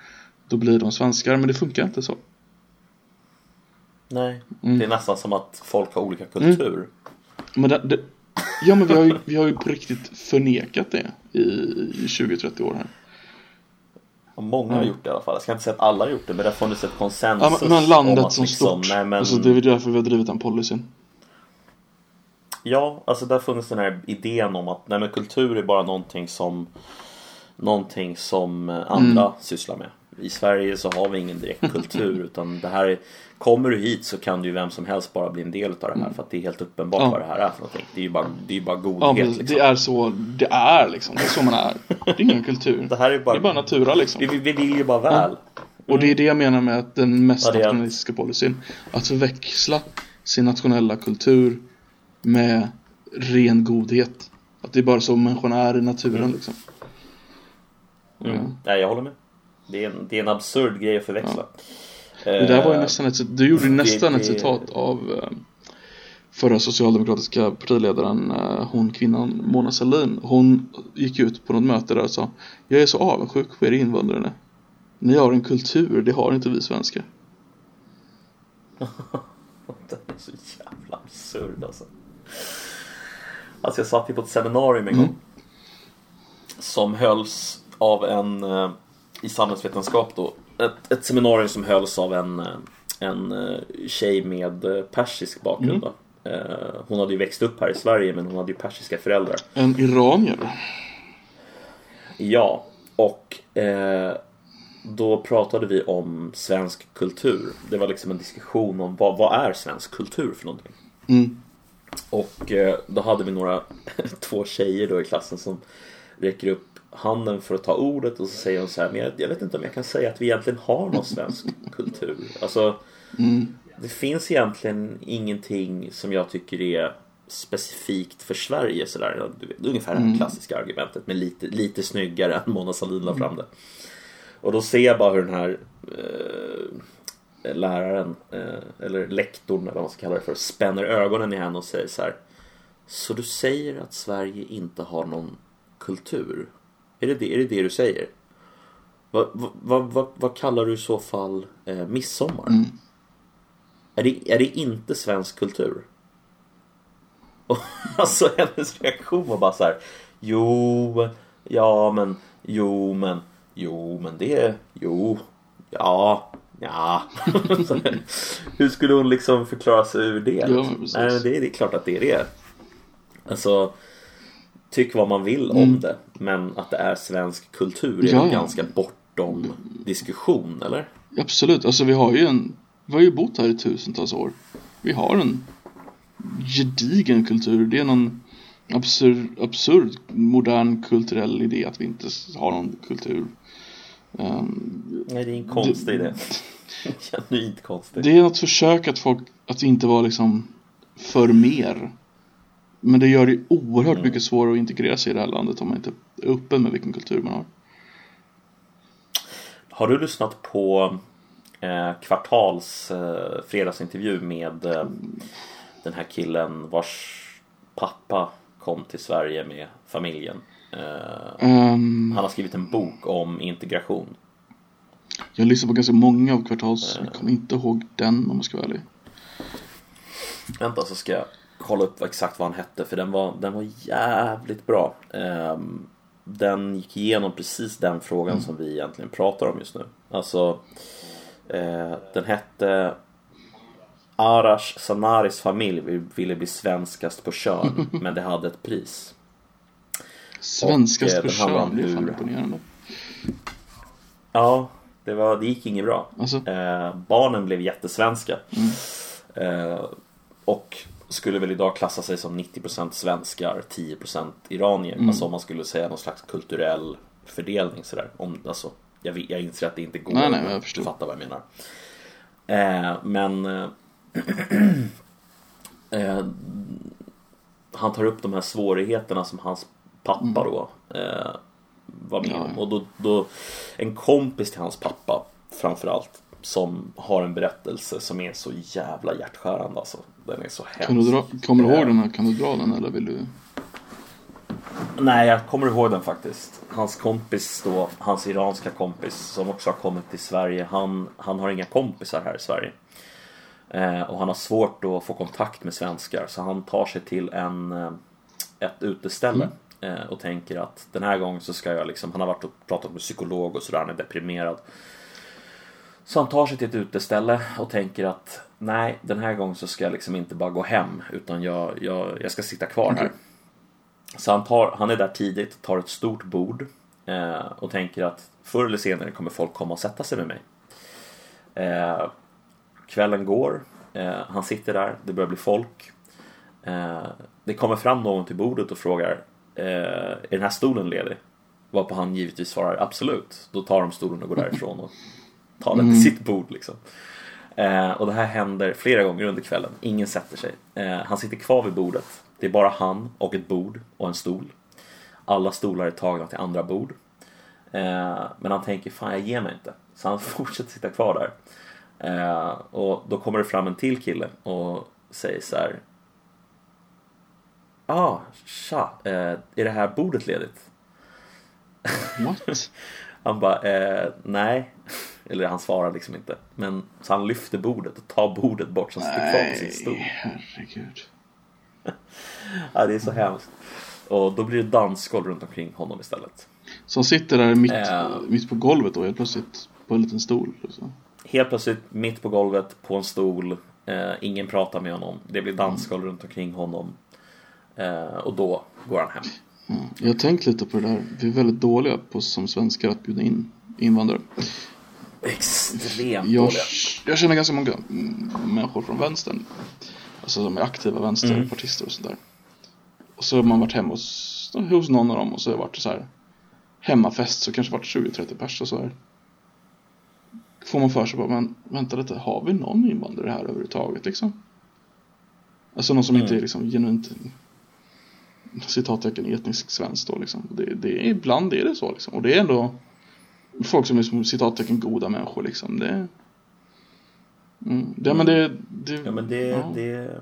[SPEAKER 1] då blir de svenskar. Men det funkar inte så.
[SPEAKER 2] Nej,
[SPEAKER 1] Mm.
[SPEAKER 2] det är nästan som att folk har olika kultur.
[SPEAKER 1] Men det, det, ja men vi har, ju, vi har ju på riktigt förnekat det i, i 20-30 år här.
[SPEAKER 2] Och många har
[SPEAKER 1] Mm.
[SPEAKER 2] gjort det i alla fall. Jag ska inte säga att alla har gjort det, men det har funnits ett
[SPEAKER 1] Ja,
[SPEAKER 2] konsensus
[SPEAKER 1] men, men
[SPEAKER 2] om
[SPEAKER 1] landet som
[SPEAKER 2] liksom,
[SPEAKER 1] stort.
[SPEAKER 2] Nej, men,
[SPEAKER 1] Alltså det är därför vi har drivit den policyn.
[SPEAKER 2] Ja, alltså där funnits den här idén om att nej, kultur är bara någonting som Någonting som eh, andra
[SPEAKER 1] Mm.
[SPEAKER 2] sysslar med. I Sverige så har vi ingen direkt kultur utan det här är, Kommer du hit så kan du ju vem som helst bara bli en del av det här för att det är helt uppenbart
[SPEAKER 1] Ja.
[SPEAKER 2] vad det här är för någonting. Det är ju bara, det är bara
[SPEAKER 1] Ja
[SPEAKER 2] godhet
[SPEAKER 1] men
[SPEAKER 2] liksom.
[SPEAKER 1] det är så det är liksom. Det är så man är. Det är ingen kultur.
[SPEAKER 2] Det här är bara,
[SPEAKER 1] Det är bara natura liksom.
[SPEAKER 2] vi, vi, vi vill ju bara väl.
[SPEAKER 1] Och det är det jag menar med att den mest
[SPEAKER 2] Ja,
[SPEAKER 1] nationalistiska policyn. Att förväxla sin nationella kultur med ren godhet. Att det är bara så människan är i naturen liksom.
[SPEAKER 2] Mm.
[SPEAKER 1] Ja.
[SPEAKER 2] Nej, jag håller med. Det är en, det är en absurd grej att förväxla.
[SPEAKER 1] Det där var ju
[SPEAKER 2] Eh,
[SPEAKER 1] nästan ett, du gjorde ju nästan
[SPEAKER 2] det-
[SPEAKER 1] ett citat av eh, förra socialdemokratiska partiledaren, eh, hon kvinnan Mona Sahlin. Hon gick ut på något möte där och sa Jag är så avundsjuk på er invandrare. Ni har en kultur, det har inte vi svenskar.
[SPEAKER 2] Den är så jävla absurd alltså. Alltså jag satt ju på ett seminarium en gång. Som hölls av en, eh, i samhällsvetenskap då. Ett, ett seminarium som hölls av en, eh, en eh, tjej med persisk bakgrund då. Eh, Hon hade ju växt upp här i Sverige men hon hade ju persiska föräldrar.
[SPEAKER 1] En iranier.
[SPEAKER 2] Ja, och eh, då pratade vi om svensk kultur. Det var liksom en diskussion om vad, vad är svensk kultur för någonting.
[SPEAKER 1] Mm.
[SPEAKER 2] Och eh, då hade vi några, två tjejer då i klassen som räcker upp handen för att ta ordet och så säger hon så här, men jag, jag vet inte om jag kan säga att vi egentligen har någon svensk kultur. Alltså,
[SPEAKER 1] Mm.
[SPEAKER 2] det finns egentligen ingenting som jag tycker är specifikt för Sverige sådär. Ungefär det här klassiska argumentet men lite, lite snyggare än Mona Sahlin la fram det. Och då ser jag bara hur den här eh, läraren, eh, eller lektorn eller vad man ska kalla det för, spänner ögonen i henne och säger så här. Så du säger att Sverige inte har någon kultur? Är det det, är det, det du säger? Vad, vad, vad, vad kallar du i så fall eh, midsommar?
[SPEAKER 1] Mm.
[SPEAKER 2] Är, det, är det inte svensk kultur? Och alltså hennes reaktion var bara så här. Jo, ja men, jo men, jo men det, jo, ja, ja. Hur skulle hon liksom förklara sig ur det?
[SPEAKER 1] Ja.
[SPEAKER 2] Nej, det, det är klart att det är det. Alltså, tyck vad man vill om
[SPEAKER 1] Mm.
[SPEAKER 2] det. Men att det är svensk kultur är
[SPEAKER 1] ja.
[SPEAKER 2] ganska bortom diskussion, eller?
[SPEAKER 1] Absolut, alltså vi har ju en Vi har ju bott här i tusentals år Vi har en gedigen kultur Det är någon absurd, absurd modern kulturell idé att vi inte har någon kultur Ehm,
[SPEAKER 2] Nej, det är en konstig
[SPEAKER 1] Det-
[SPEAKER 2] idé. Genuint konstig.
[SPEAKER 1] Det är något försök att folk Att inte vara liksom För mer Men det gör det oerhört
[SPEAKER 2] Mm.
[SPEAKER 1] mycket svårare att integrera sig i det här landet Om man inte är öppen med vilken kultur man har
[SPEAKER 2] Har du lyssnat på eh, Kvartals eh, fredagsintervju med eh, den här killen vars pappa kom till Sverige med familjen?
[SPEAKER 1] Ehm,
[SPEAKER 2] han har skrivit en bok om integration.
[SPEAKER 1] jag lyssnar på ganska många av Kvartals. Jag kommer inte ihåg den om jag ska vara ärlig.
[SPEAKER 2] Vänta så ska jag kolla upp exakt vad han hette för den var, den var jävligt bra. Ehm, den gick igenom precis den frågan som vi egentligen pratar om just nu. Alltså, eh, den hette Arash Sanaris familj ville bli svenskast på kön, men det hade ett pris.
[SPEAKER 1] Svenskast
[SPEAKER 2] handlar om
[SPEAKER 1] kön, det är fan imponerande.
[SPEAKER 2] Ja, det, var, det gick inget bra.
[SPEAKER 1] Alltså,
[SPEAKER 2] Eh, barnen blev jättesvenska. Eh, och skulle väl idag klassa sig som 90% svenskar, 10% iranier. Alltså om man skulle säga någon slags kulturell fördelning sådär. Om, alltså, jag, jag inser att det inte går
[SPEAKER 1] Nej, nej, jag förstår.
[SPEAKER 2] fatta vad jag menar. Eh, men eh, eh, han tar upp de här svårigheterna som hans pappa då eh, var med om. Och då, då, en kompis till hans pappa framförallt som har en berättelse som är så jävla hjärtskärande alltså. Den är så hemsk.
[SPEAKER 1] kan du dra, kommer du ihåg
[SPEAKER 2] Eh,
[SPEAKER 1] den här? Kan du dra den eller vill du?
[SPEAKER 2] Nej, jag kommer ihåg den faktiskt. Hans kompis då, hans iranska kompis som också har kommit till Sverige. Han, han har inga kompisar här i Sverige. Eh, och han har svårt att få kontakt med svenskar så han tar sig till en, eh, ett uteställe. Eh, och tänker att den här gången så ska jag liksom, han har varit och pratat med psykolog och sådär, han är deprimerad. Så han tar sig till ett uteställe och tänker att nej, den här gången så ska jag liksom inte bara gå hem utan jag, jag, jag ska sitta kvar här. Så han, tar, han är där tidigt, tar ett stort bord eh, och tänker att förr eller senare kommer folk komma och sätta sig med mig. Eh, kvällen går, eh, han sitter där, det börjar bli folk. Eh, det kommer fram någon till bordet och frågar eh, Är den här stolen ledig? Varpå han givetvis svarar absolut. Då tar de stolen och går därifrån och tar den till sitt bord liksom. Eh, och det här händer flera gånger under kvällen. Ingen sätter sig. Eh, han sitter kvar vid bordet. Det är bara han och ett bord och en stol. Alla stolar är tagna till andra bord. Eh, men han tänker, fan jag ger mig inte. Så han fortsätter sitta kvar där. Och då kommer det fram en till kille och säger så här. Ah, tja, eh, är det här bordet ledigt?
[SPEAKER 1] What?
[SPEAKER 2] Han bara, eh, nej. Eller han svarar liksom inte. Men så han lyfter bordet och tar bordet bort som sitter kvar på sin stol.
[SPEAKER 1] herregud.
[SPEAKER 2] Ja, det är så hemskt. Och då blir det dansgolv runt omkring honom istället.
[SPEAKER 1] Så han sitter där mitt,
[SPEAKER 2] Ja.
[SPEAKER 1] mitt på golvet då helt plötsligt på en liten stol. Liksom.
[SPEAKER 2] Helt plötsligt mitt på golvet på en stol. Eh, ingen pratar med honom. Det blir dansgolv runt omkring honom. Eh, och då går han hem.
[SPEAKER 1] Ja. Jag har tänkt lite på det där. Vi är väldigt dåliga på som svenskar att bjuda in invandrare.
[SPEAKER 2] Extremt
[SPEAKER 1] Jag,
[SPEAKER 2] dåliga.
[SPEAKER 1] jag känner ganska många mm, människor från vänstern. Alltså som är aktiva vänsterpartister och sådär. Och så har man varit hemma hos, hos någon av dem och så har det varit så här hemmafest så kanske varit 20-30 pers och så här. Får man för sig bara, men vänta lite, har vi någon invandrare här överhuvudtaget liksom? Alltså någon som inte är liksom genuint citattecken etnisk svensk då liksom. Det, det ibland är det så liksom. Och det är ändå folk som är som citattecken goda människor liksom. Det, mm, det, men det, det,
[SPEAKER 2] Ja men det,
[SPEAKER 1] ja.
[SPEAKER 2] det,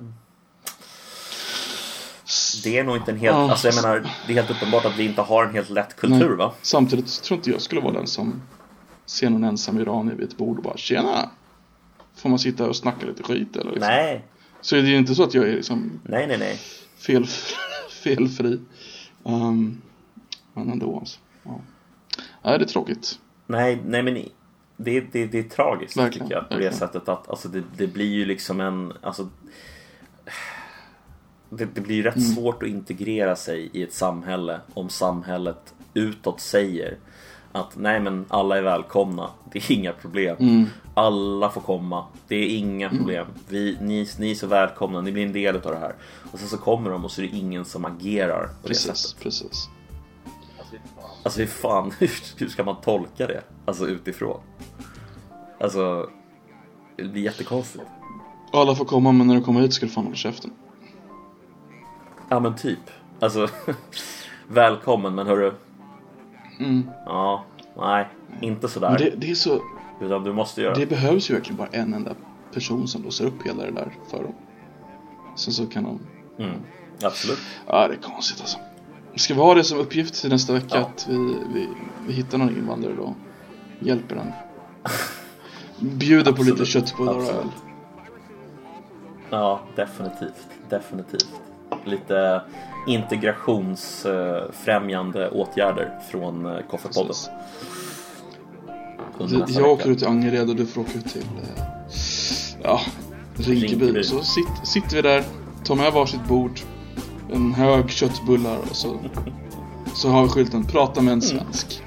[SPEAKER 2] det är nog inte en helt,
[SPEAKER 1] Ja.
[SPEAKER 2] alltså jag menar, det är helt uppenbart att vi inte har en helt lätt kultur va?
[SPEAKER 1] Samtidigt tror inte jag skulle vara den som ser någon ensam iranier vid ett bord och bara tjena! Får man sitta och snacka lite skit eller liksom.
[SPEAKER 2] Nej,
[SPEAKER 1] Så är det ju inte så att jag är liksom
[SPEAKER 2] nej, nej, nej.
[SPEAKER 1] fel, felfri. Um, men ändå alltså. Ja. Nej, det är tråkigt.
[SPEAKER 2] Nej, nej men det, det, det är tragiskt
[SPEAKER 1] Verkligen,
[SPEAKER 2] tycker jag. På det
[SPEAKER 1] verkligen.
[SPEAKER 2] sättet att alltså, det, det blir ju liksom en... Alltså, det, det blir ju rätt
[SPEAKER 1] Mm.
[SPEAKER 2] svårt att integrera sig i ett samhälle om samhället utåt säger att nej men alla är välkomna, det är inga problem.
[SPEAKER 1] Mm.
[SPEAKER 2] Alla får komma, det är inga problem. Vi, ni, ni är så välkomna, ni blir en del av det här. Och sen så kommer de och så är det ingen som agerar på det sättet.
[SPEAKER 1] Precis, precis.
[SPEAKER 2] Alltså hur fan, hur, hur ska man tolka det? Alltså utifrån. Alltså, det blir jättekonstigt.
[SPEAKER 1] Alla får komma men när du kommer hit ska du fan hålla käften.
[SPEAKER 2] Ja men typ. Alltså, välkommen men hörru.
[SPEAKER 1] Mm.
[SPEAKER 2] Ja, nej, inte sådär.
[SPEAKER 1] Men det, det är så,
[SPEAKER 2] Utan du måste göra.
[SPEAKER 1] det behövs ju verkligen bara en enda person som låser upp hela det där för dem. Sen så kan de,
[SPEAKER 2] Mm, absolut.
[SPEAKER 1] ja det är konstigt alltså. Ska vi ha det som uppgift till nästa vecka
[SPEAKER 2] Ja.
[SPEAKER 1] att vi, vi, vi hittar någon invandrare då? Hjälper den. Bjuder på lite köttbullar och öl.
[SPEAKER 2] Ja, definitivt. Definitivt. Lite integrationsfrämjande åtgärder från eh, Koffepodden.
[SPEAKER 1] Jag åker ut till Angered och du får åka ut till eh, ja, Rinkeby.
[SPEAKER 2] Rinkeby.
[SPEAKER 1] Så sit, sitter vi där, tar med varsitt bord, en hög köttbullar och så, så har vi skylten Prata med en svensk.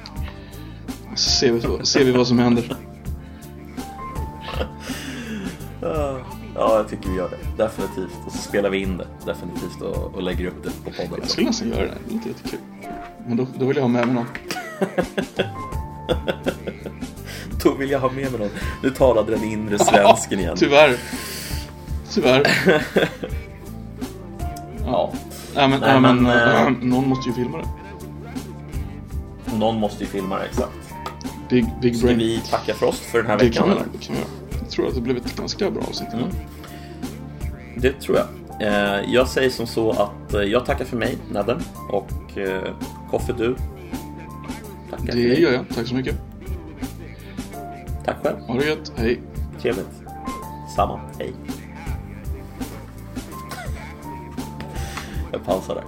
[SPEAKER 1] Så ser vi, ser vi vad som händer.
[SPEAKER 2] Ja, jag tycker vi gör det. Definitivt. Och så spelar vi in det. Definitivt. Och, och lägger upp det på podden.
[SPEAKER 1] Jag skulle nästan göra det, det låter jättekul. Men då, då vill jag ha med mig någon.
[SPEAKER 2] Då vill jag ha med mig någon. Nu talade den inre svensken igen.
[SPEAKER 1] Tyvärr. Tyvärr.
[SPEAKER 2] Ja.
[SPEAKER 1] Nej men,
[SPEAKER 2] Nej,
[SPEAKER 1] men,
[SPEAKER 2] men,
[SPEAKER 1] äh, någon måste ju filma det.
[SPEAKER 2] Någon måste ju filma det, exakt.
[SPEAKER 1] Big, big
[SPEAKER 2] Ska
[SPEAKER 1] brain.
[SPEAKER 2] vi tacka för oss för den här
[SPEAKER 1] Det
[SPEAKER 2] veckan?
[SPEAKER 1] kan vi. Det kan vi göra. Tror att det blev ett ganska bra avsnitt.
[SPEAKER 2] Mm. Det tror jag. Eh, Jag säger som så att eh, jag tackar för mig, Nadden. Och eh, Koffe, du. Tackar för
[SPEAKER 1] Det
[SPEAKER 2] dig.
[SPEAKER 1] gör jag. Tack så mycket.
[SPEAKER 2] Tack själv.
[SPEAKER 1] Ha det gött. Hej.
[SPEAKER 2] Trevligt. Samma. Hej. Jag pausar där.